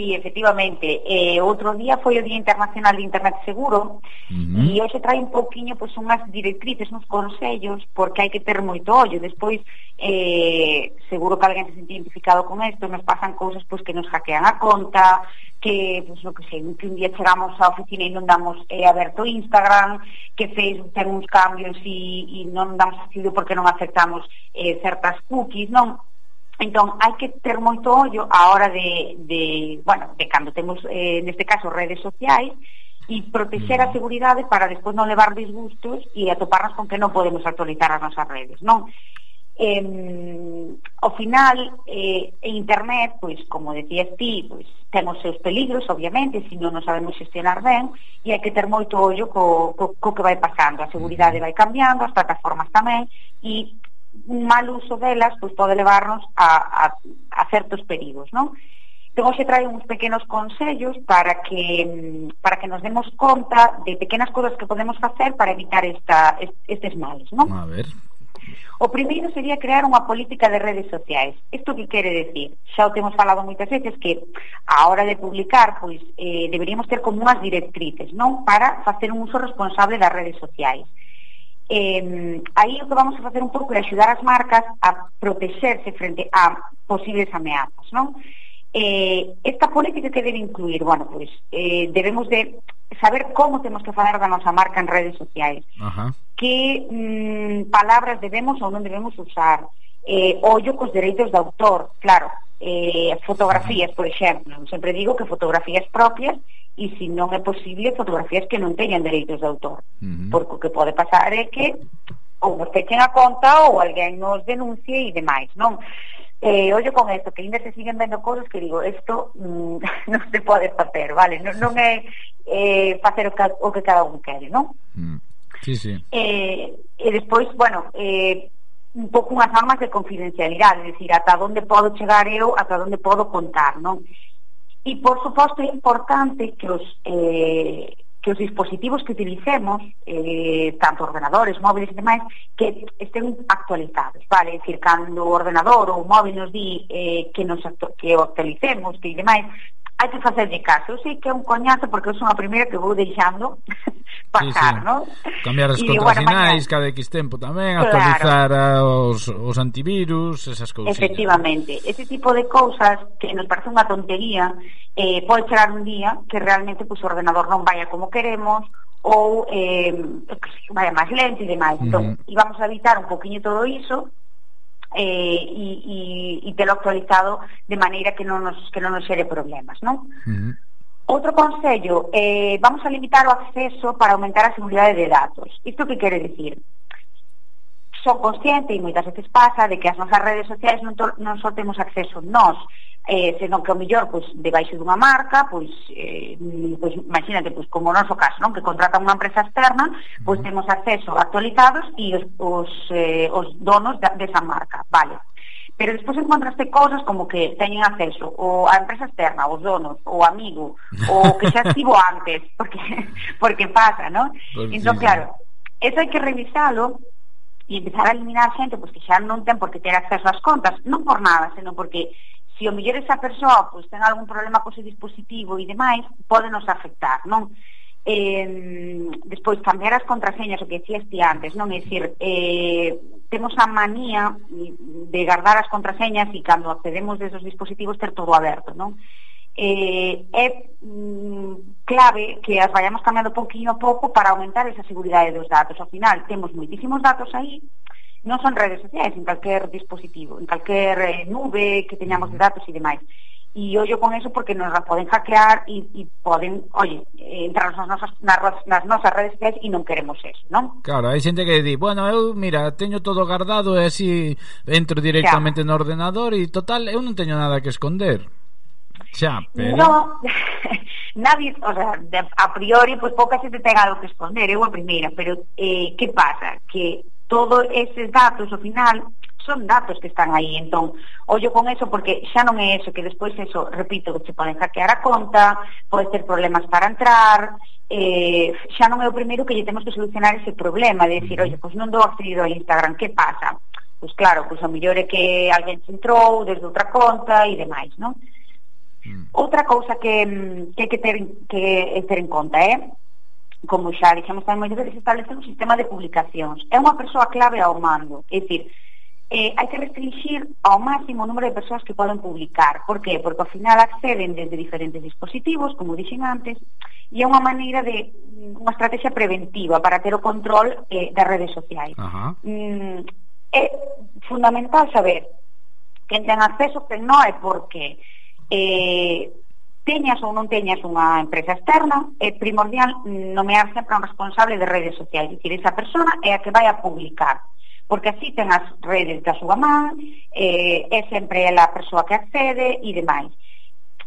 Sí, efectivamente. Eh, outro día foi o Día Internacional de Internet Seguro uh -huh. e hoxe trae un poquinho pois, unhas directrices, uns consellos, porque hai que ter moito ollo. Despois, eh, seguro que alguén se sente identificado con isto, nos pasan cousas pois, que nos hackean a conta, que, pues, lo que sei, que un día chegamos á oficina e non damos eh, aberto Instagram, que Facebook ten uns cambios e, e non damos sentido porque non aceptamos eh, certas cookies, non? Entón, hai que ter moito ollo a hora de, de bueno, de cando temos, eh, neste caso, redes sociais, e protexer a seguridade para despois non levar disgustos e atoparnos con que non podemos actualizar as nosas redes, non? Eh, ao final, eh, internet, pois, como decías ti, pois, ten os seus peligros, obviamente, se non nos sabemos xestionar ben, e hai que ter moito ollo co, co, co que vai pasando. A seguridade vai cambiando, as plataformas tamén, e un mal uso delas pois pode levarnos a, a, a certos perigos, non? Entón, hoxe trae uns pequenos consellos para que, mm, para que nos demos conta de pequenas cousas que podemos facer para evitar esta, estes males, non? A ver. O primeiro sería crear unha política de redes sociais. Isto que quere decir? Xa o temos falado moitas veces que a hora de publicar, pois eh, deberíamos ter como unhas directrices, non? Para facer un uso responsable das redes sociais. Eh, aí o que vamos a facer un pouco é axudar as marcas a protexerse frente a posibles ameazas, non? Eh, esta política que debe incluir, bueno, pois, eh, debemos de saber como temos que falar da nosa marca en redes sociais, Ajá. que mm, palabras debemos ou non debemos usar, eh, ollo cos dereitos de autor, claro, eh, fotografías, por exemplo, sempre digo que fotografías propias e se non é posible fotografías que non teñan dereitos de autor, uh -huh. porque o que pode pasar é que ou nos pechen a conta ou alguén nos denuncie e demais, non? Eh, ollo con isto, que ainda se siguen vendo cousas que digo, isto mm, non se pode facer, vale? Non, non é eh, facer o que, o que cada un quere, non? Mm. Sí, sí. Eh, e despois, bueno, eh, un pouco unhas normas de confidencialidade, é dicir, ata onde podo chegar eu, ata onde podo contar, non? E, por suposto, é importante que os, eh, que os dispositivos que utilicemos, eh, tanto ordenadores, móviles e demais, que estén actualizados, vale? É dicir, cando o ordenador ou o móvil nos di eh, que, nos actu que o actualicemos, que demais, hai que facerlle caso. Eu sei que é un coñazo porque eu son a primeira que vou deixando pasar, sí, sí. non? Cambiar as contrasinais mañana... cada X tempo tamén, claro. actualizar os, os antivirus, esas cousas. Efectivamente, ese tipo de cousas que nos parece unha tontería, eh, pode chegar un día que realmente pues, o ordenador non vaya como queremos, ou eh, vaya máis lento e demais. Uh -huh. Entón, íbamos a evitar un poquinho todo iso eh, e, e, e telo actualizado de maneira que non nos, que non nos xere problemas, non? Uh -huh. Outro consello, eh, vamos a limitar o acceso para aumentar a seguridade de datos. Isto que quere dicir? Son consciente, e moitas veces pasa, de que as nosas redes sociais non, to, non só temos acceso nós, eh, senón que o millor pois, debaixo dunha marca, pois, eh, pois imagínate, pois, como o noso caso, non? que contrata unha empresa externa, pois uh -huh. temos acceso actualizados e os, os, eh, os donos da, desa marca, vale. Pero despois encontraste cousas como que teñen acceso ou a empresa externa, os donos, o amigo, o que xa estivo antes, porque, porque pasa, non? Entón, claro, eso hai que revisalo e empezar a eliminar xente pois, que xa non ten por que ter acceso ás contas, non por nada, senón porque se o mellor esa persoa pois, ten algún problema co seu dispositivo e demais, pode nos afectar, non? Eh, despois, cambiar as contraseñas, o que decías ti antes, non? É dicir, eh, temos a manía de guardar as contraseñas e cando accedemos desos dispositivos ter todo aberto, non? Eh, é mm, clave que as vayamos cambiando pouquinho a pouco para aumentar esa seguridade dos datos. Ao final, temos moitísimos datos aí, non son redes sociais, en calquer dispositivo, en calquer eh, nube que teñamos de datos e demais. E ollo con eso porque nos la poden hackear e, e poden, oye, entrar nas nosas, nas, nas nosas redes sociais e non queremos eso, non? Claro, hai xente que di, bueno, eu, mira, teño todo guardado e así entro directamente no ordenador e total, eu non teño nada que esconder. Xa, pero... No, nadie, o sea, de, a priori, pois pues, pouca xente ten algo que esconder, eu a primeira, pero eh, que pasa? Que todos eses datos, ao final, son datos que están aí. Entón, ollo con eso porque xa non é eso, que despois eso, repito, que se poden hackear a conta, podes ter problemas para entrar, eh, xa non é o primeiro que lle temos que solucionar ese problema, de decir, oye, pois non dou accedido a Instagram, que pasa? Pois claro, pois o mellor é que alguén se entrou desde outra conta e demais, non? Mm. Outra cousa que, mm, que hai que ter, que ter en conta é eh? como xa dixemos tamén moitas veces, establecer un sistema de publicacións. É unha persoa clave ao mando, é dicir, eh, hai que restringir ao máximo o número de persoas que poden publicar. Por qué? Porque ao final acceden desde diferentes dispositivos, como dixen antes, e é unha maneira de unha estrategia preventiva para ter o control eh, das redes sociais. Uh mm, é fundamental saber quen ten acceso, quen non, é porque. Eh, teñas ou non teñas unha empresa externa, é primordial nomear sempre un responsable de redes sociais, dicir, esa persona é a que vai a publicar, porque así ten as redes da súa man, eh, é sempre ela a persoa que accede e demais.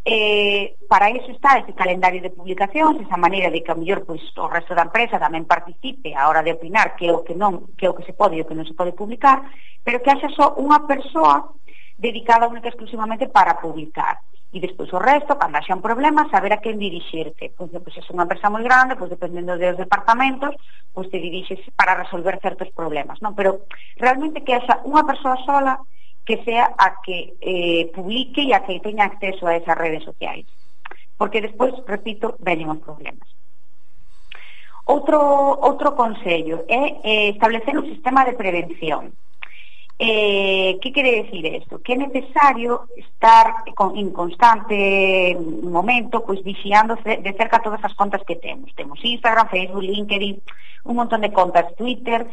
Eh, para iso está ese calendario de publicacións, esa maneira de que a mellor pois, o resto da empresa tamén participe a hora de opinar que é o que non, que é o que se pode e o que non se pode publicar, pero que haxa só unha persoa dedicada única exclusivamente para publicar E despois o resto, cando haxa un problema, saber a quen dirixirte. Pois, pois se é unha empresa moi grande, pois dependendo dos departamentos, pois te dirixes para resolver certos problemas, non? Pero realmente que haxa unha persoa sola que sea a que eh, publique e a que teña acceso a esas redes sociais. Porque despois, repito, veñen os problemas. Outro, outro consello é eh, establecer un sistema de prevención. Eh, que quere decir isto? Que é necesario estar con, en constante momento pois, vixiando de cerca todas as contas que temos. Temos Instagram, Facebook, LinkedIn, un montón de contas, Twitter,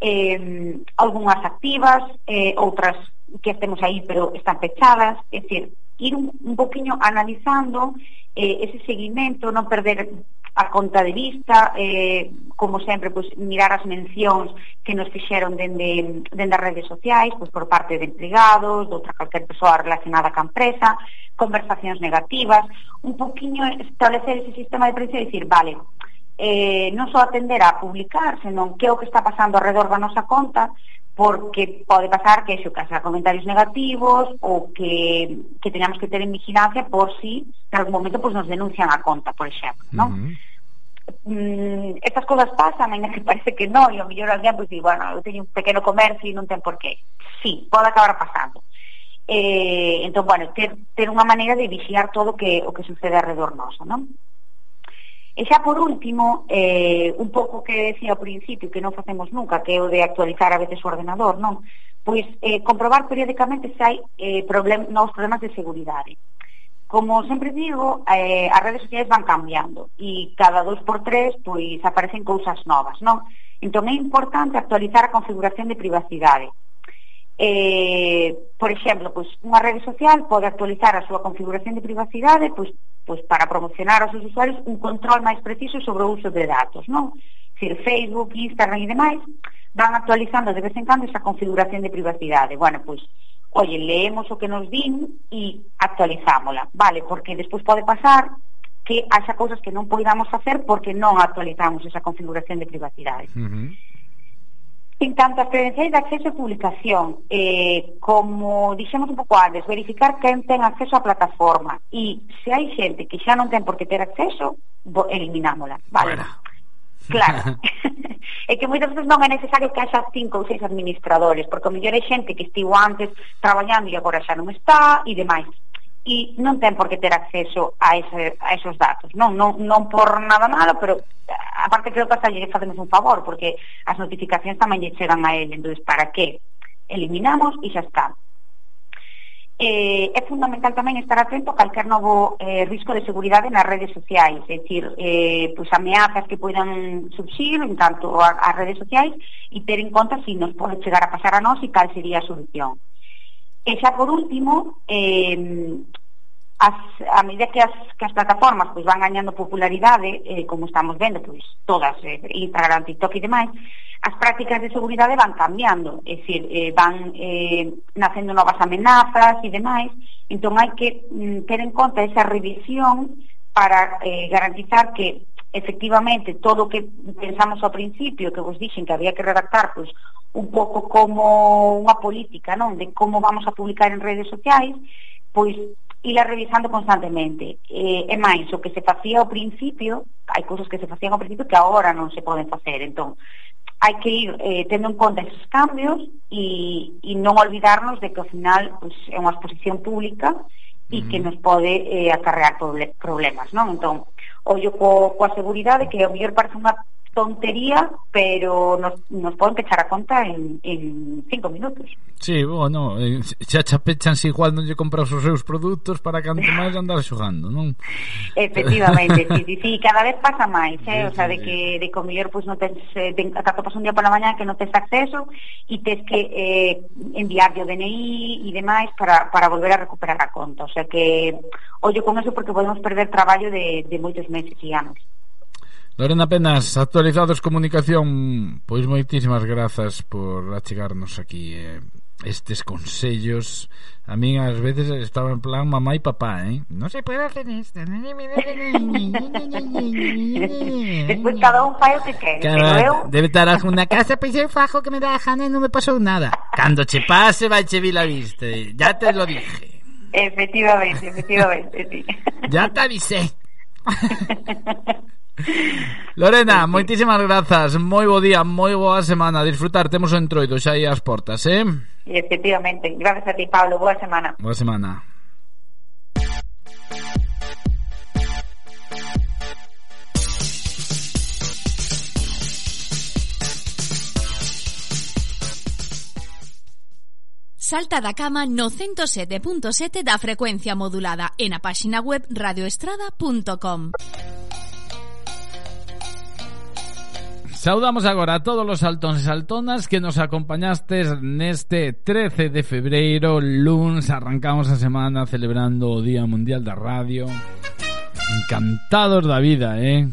eh, algunhas activas, eh, outras que temos aí pero están pechadas, é dicir, ir un, un poquinho analizando eh, ese seguimento, non perder a conta de vista, eh, como sempre, pues, mirar as mencións que nos fixeron dende, dende as redes sociais, pues, por parte de empregados, de outra calquer persoa relacionada ca empresa, conversacións negativas, un poquinho establecer ese sistema de precio e dicir, vale, eh, non só atender a publicar, senón que é o que está pasando alrededor da nosa conta, porque pode pasar que xo casa comentarios negativos ou que, que teñamos que ter en vigilancia por si en algún momento pues, nos denuncian a conta, por exemplo, non? Uh -huh. Mm, estas cousas pasan, ainda que parece que non, e o mellor alguén pois, pues, di, bueno, eu teño un pequeno comercio e non ten por qué. Sí, pode acabar pasando. Eh, entón, bueno, ter, ter unha maneira de vigiar todo o que, o que sucede alrededor noso, non? E xa por último, eh, un pouco que decía ao principio que non facemos nunca, que é o de actualizar a veces o ordenador, non? Pois eh, comprobar periódicamente se hai eh, problem, novos problemas de seguridade. Como sempre digo, eh, as redes sociais van cambiando e cada dos por tres pois aparecen cousas novas, non? Entón é importante actualizar a configuración de privacidade eh, por exemplo, pois, unha rede social pode actualizar a súa configuración de privacidade pois, pois para promocionar aos seus usuarios un control máis preciso sobre o uso de datos, non? Dicir, Facebook, Instagram e demais van actualizando de vez en cando esa configuración de privacidade. Bueno, pois, oye, leemos o que nos din e actualizámola, vale? Porque despois pode pasar que haxa cousas que non poidamos facer porque non actualizamos esa configuración de privacidade. Uh -huh. En canto a credenciais de acceso e publicación, eh, como dixemos un pouco antes, verificar quen ten acceso á plataforma e se hai xente que xa non ten por que ter acceso, eliminámola. Vale. Bueno. Claro. é que moitas veces non é necesario que haxa cinco ou seis administradores, porque o mellor é xente que estivo antes traballando e agora xa non está e demais e non ten por que ter acceso a, ese, a esos datos non, non, non por nada malo pero eh, aparte creo que hasta lle facemos un favor porque as notificacións tamén lle chegan a ele entonces para que eliminamos e xa está. Eh, é fundamental tamén estar atento a calquer novo eh, risco de seguridade nas redes sociais, é dicir, eh, pois ameazas que poidan subsir en tanto ás redes sociais e ter en conta se si nos pode chegar a pasar a nós e cal sería a solución. E xa por último, eh, as, a medida que as, que as plataformas pois, van gañando popularidade, eh, como estamos vendo, pois, todas, eh, Instagram, TikTok e demais, as prácticas de seguridade van cambiando, é dicir, eh, van eh, nacendo novas amenazas e demais, entón hai que mm, ter en conta esa revisión para eh, garantizar que efectivamente todo o que pensamos ao principio que vos dixen que había que redactar pois, un pouco como unha política non de como vamos a publicar en redes sociais pois ila revisando constantemente. Eh, e máis o que se facía ao principio hai cousas que se facían ao principio que agora non se poden facer. Entón hai que ir eh, tendo en conta esos cambios e, e non olvidarnos de que ao final pois, é unha exposición pública e uh -huh. que nos pode eh, acarrear problemas non? Entón ollo co, coa seguridade que ao mellor parece unha tontería, pero nos, nos poden pechar a conta en, en cinco minutos. Sí, bueno, eh, xa xa pechanse igual non lle compras os seus produtos para canto máis andar xogando, non? Efectivamente, sí, sí, sí, cada vez pasa máis, eh? Sí, o sea, de que de que o mellor pois pues, non tens eh, de, te, pasa un día pola mañá que non tens acceso e tens que eh, enviar o DNI e demais para, para volver a recuperar a conta, o sea que ollo con eso porque podemos perder traballo de, de moitos meses e anos. Lorena Penas, actualizados comunicación Pois moitísimas grazas por achegarnos aquí eh, estes consellos A min ás veces estaba en plan mamá e papá, eh? Non se pode hacer isto Despois cada un fai o que quere Cara, eu... Debe estar na casa Pois eu fajo que me dá a gana e non me pasou nada Cando che pase vai che vi la viste Ya te lo dije Efectivamente, efectivamente, sí. Ya te avisé Lorena, sí. moitísimas grazas Moi bo día, moi boa semana Disfrutar, temos o entroido xa aí as portas, eh? Efectivamente, gracias a ti Pablo, boa semana Boa semana Salta da cama no 107.7 da frecuencia modulada en a páxina web radioestrada.com. Saudamos agora a todos os saltóns e saltonas que nos acompañastes neste 13 de febreiro, luns, arrancamos a semana celebrando Día Mundial da Radio. Encantados da vida, eh?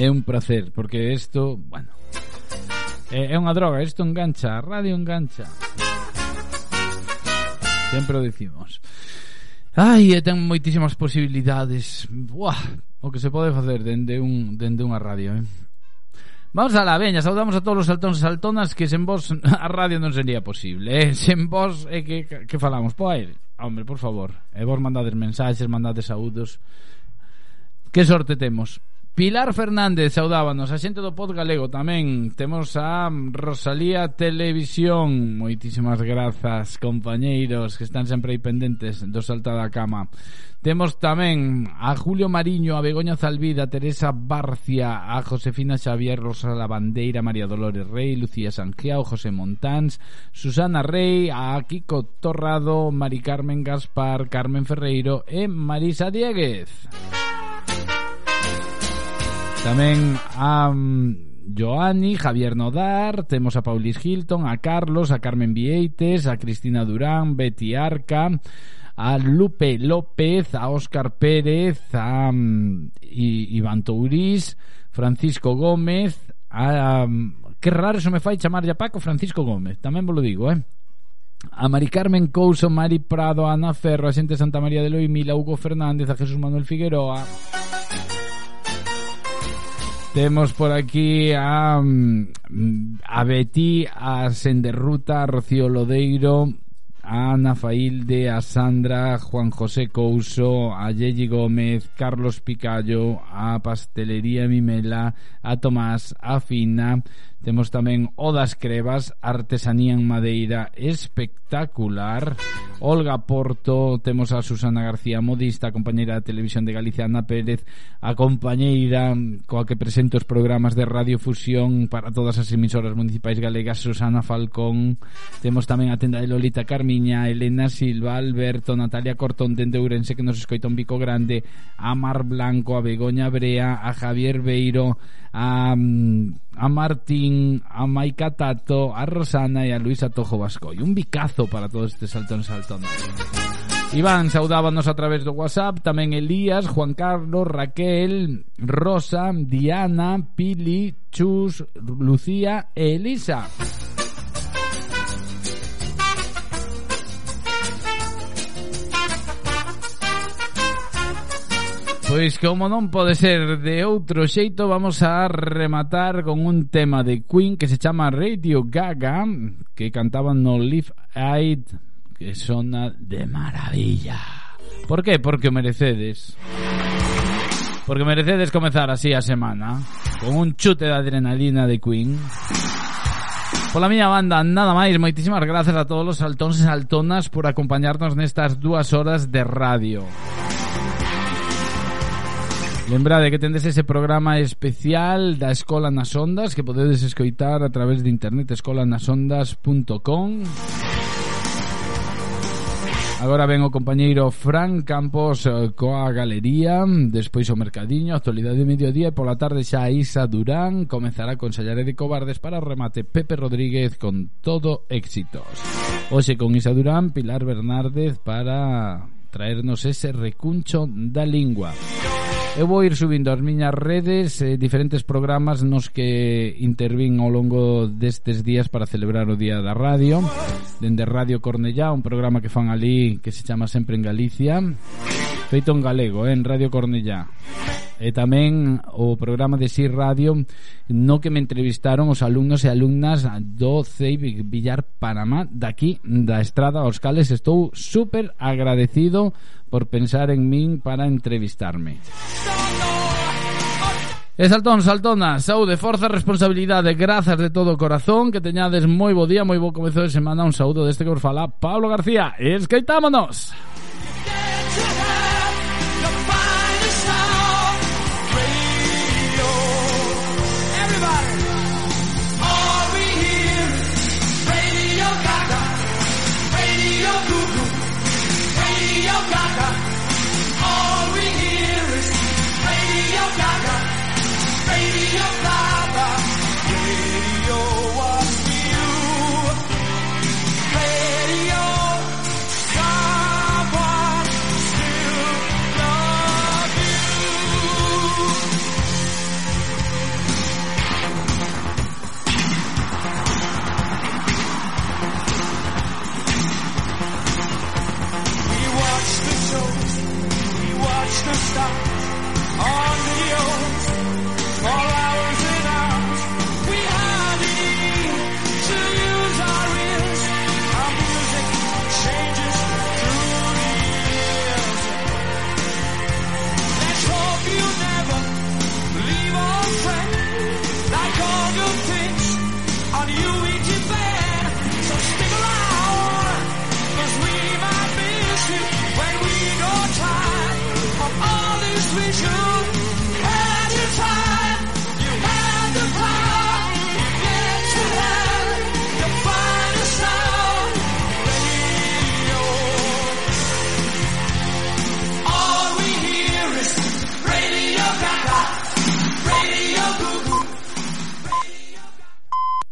É un placer, porque isto, bueno, é, é unha droga, isto engancha, radio engancha. Sempre o decimos. Ai, e ten moitísimas posibilidades. Buah, o que se pode facer dende un dende unha radio, eh. Vamos a la veña, saudamos a todos os saltóns e saltonas que sen vos a radio non sería posible, eh. Sen vos é eh, que, que falamos po aire. Hombre, por favor, e eh, vos mandades mensaxes, mandades saúdos. Que sorte temos. Pilar Fernández, saudábanos, a xente do Pod Galego tamén. Temos a Rosalía Televisión. Moitísimas grazas, compañeiros, que están sempre aí pendentes do Salta da Cama. Temos tamén a Julio Mariño, a Begoña Zalvida, a Teresa Barcia, a Josefina Xavier, Rosa Lavandeira, María Dolores Rey, Lucía Sangiao, José Montáns, Susana Rey, a Kiko Torrado, Mari Carmen Gaspar, Carmen Ferreiro e Marisa Dieguez. Música Tamén a mm, Joani, Javier Nodar, temos a Paulis Hilton, a Carlos, a Carmen Vieites, a Cristina Durán, Betty Arca, a Lupe López, a Óscar Pérez, a um, Iván Tourís, Francisco Gómez, a um, que raro se me fai chamar ya Paco Francisco Gómez, tamén vos lo digo, eh? A Mari Carmen Couso, Mari Prado, Ana Ferro, a Xente Santa María de Loimila, Hugo Fernández, a Jesús Manuel Figueroa... Temos por aquí a, mm, a Betty, a Senderruta, a Rocío Lodeiro, a Ana Failde, a Sandra, Juan José Couso, a Yegi Gómez, Carlos Picallo, a Pastelería Mimela, a Tomás, a Fina, Temos tamén O das Crevas, Artesanía en Madeira espectacular. Olga Porto, temos a Susana García Modista, compañeira da Televisión de Galicia Ana Pérez, a compañeira coa que presento os programas de radiofusión para todas as emisoras municipais galegas Susana Falcón. Temos tamén a tenda de Lolita Carmiña, Elena Silva, Alberto, Natalia Cortón dende Ourense que nos escoita un bico grande, a Mar Blanco, a Begoña Brea, a Javier Beiro, a, mm, a Martín, a Maika Tato, a Rosana e a Luisa Tojo Vascoy. Un bicazo para todos estes saltones saltones. Iván saudábanos a través do WhatsApp, tamén Elías, Juan Carlos, Raquel, Rosa, Diana, Pili, Chus, Lucía e Elisa. Pois como non pode ser de outro xeito Vamos a rematar con un tema de Queen Que se chama Radio Gaga Que cantaban no Live Aid Que sona de maravilla. Por que? Porque merecedes. Porque merecedes comezar así a semana Con un chute de adrenalina de Queen. Pola miña banda, nada máis. Moitísimas grazas a todos os saltóns e saltonas Por acompañarnos nestas dúas horas de radio. Lembrade que tendes ese programa especial da Escola nas Ondas que podedes escoitar a través de internet escolanasondas.com Agora ven o compañeiro Fran Campos eh, coa galería, despois o mercadiño, actualidade de mediodía e pola tarde xa Isa Durán comenzará con Sallaré de Cobardes para o remate Pepe Rodríguez con todo éxitos. Hoxe con Isa Durán, Pilar Bernárdez para traernos ese recuncho da lingua. Eu vou ir subindo as miñas redes eh, diferentes programas nos que intervín ao longo destes días para celebrar o Día da Radio. Dende Radio Cornellá, un programa que fan ali que se chama Sempre en Galicia. Feito en galego, eh, en Radio Cornellá e tamén o programa de Sir Radio no que me entrevistaron os alumnos e alumnas do CEI Villar Panamá daqui da Estrada aos cales estou super agradecido por pensar en min para entrevistarme E saltón, saltona, saúde, forza, responsabilidade, grazas de todo o corazón, que teñades moi bo día, moi bo comezo de semana, un saúdo deste que vos fala Pablo García. Escaitámonos!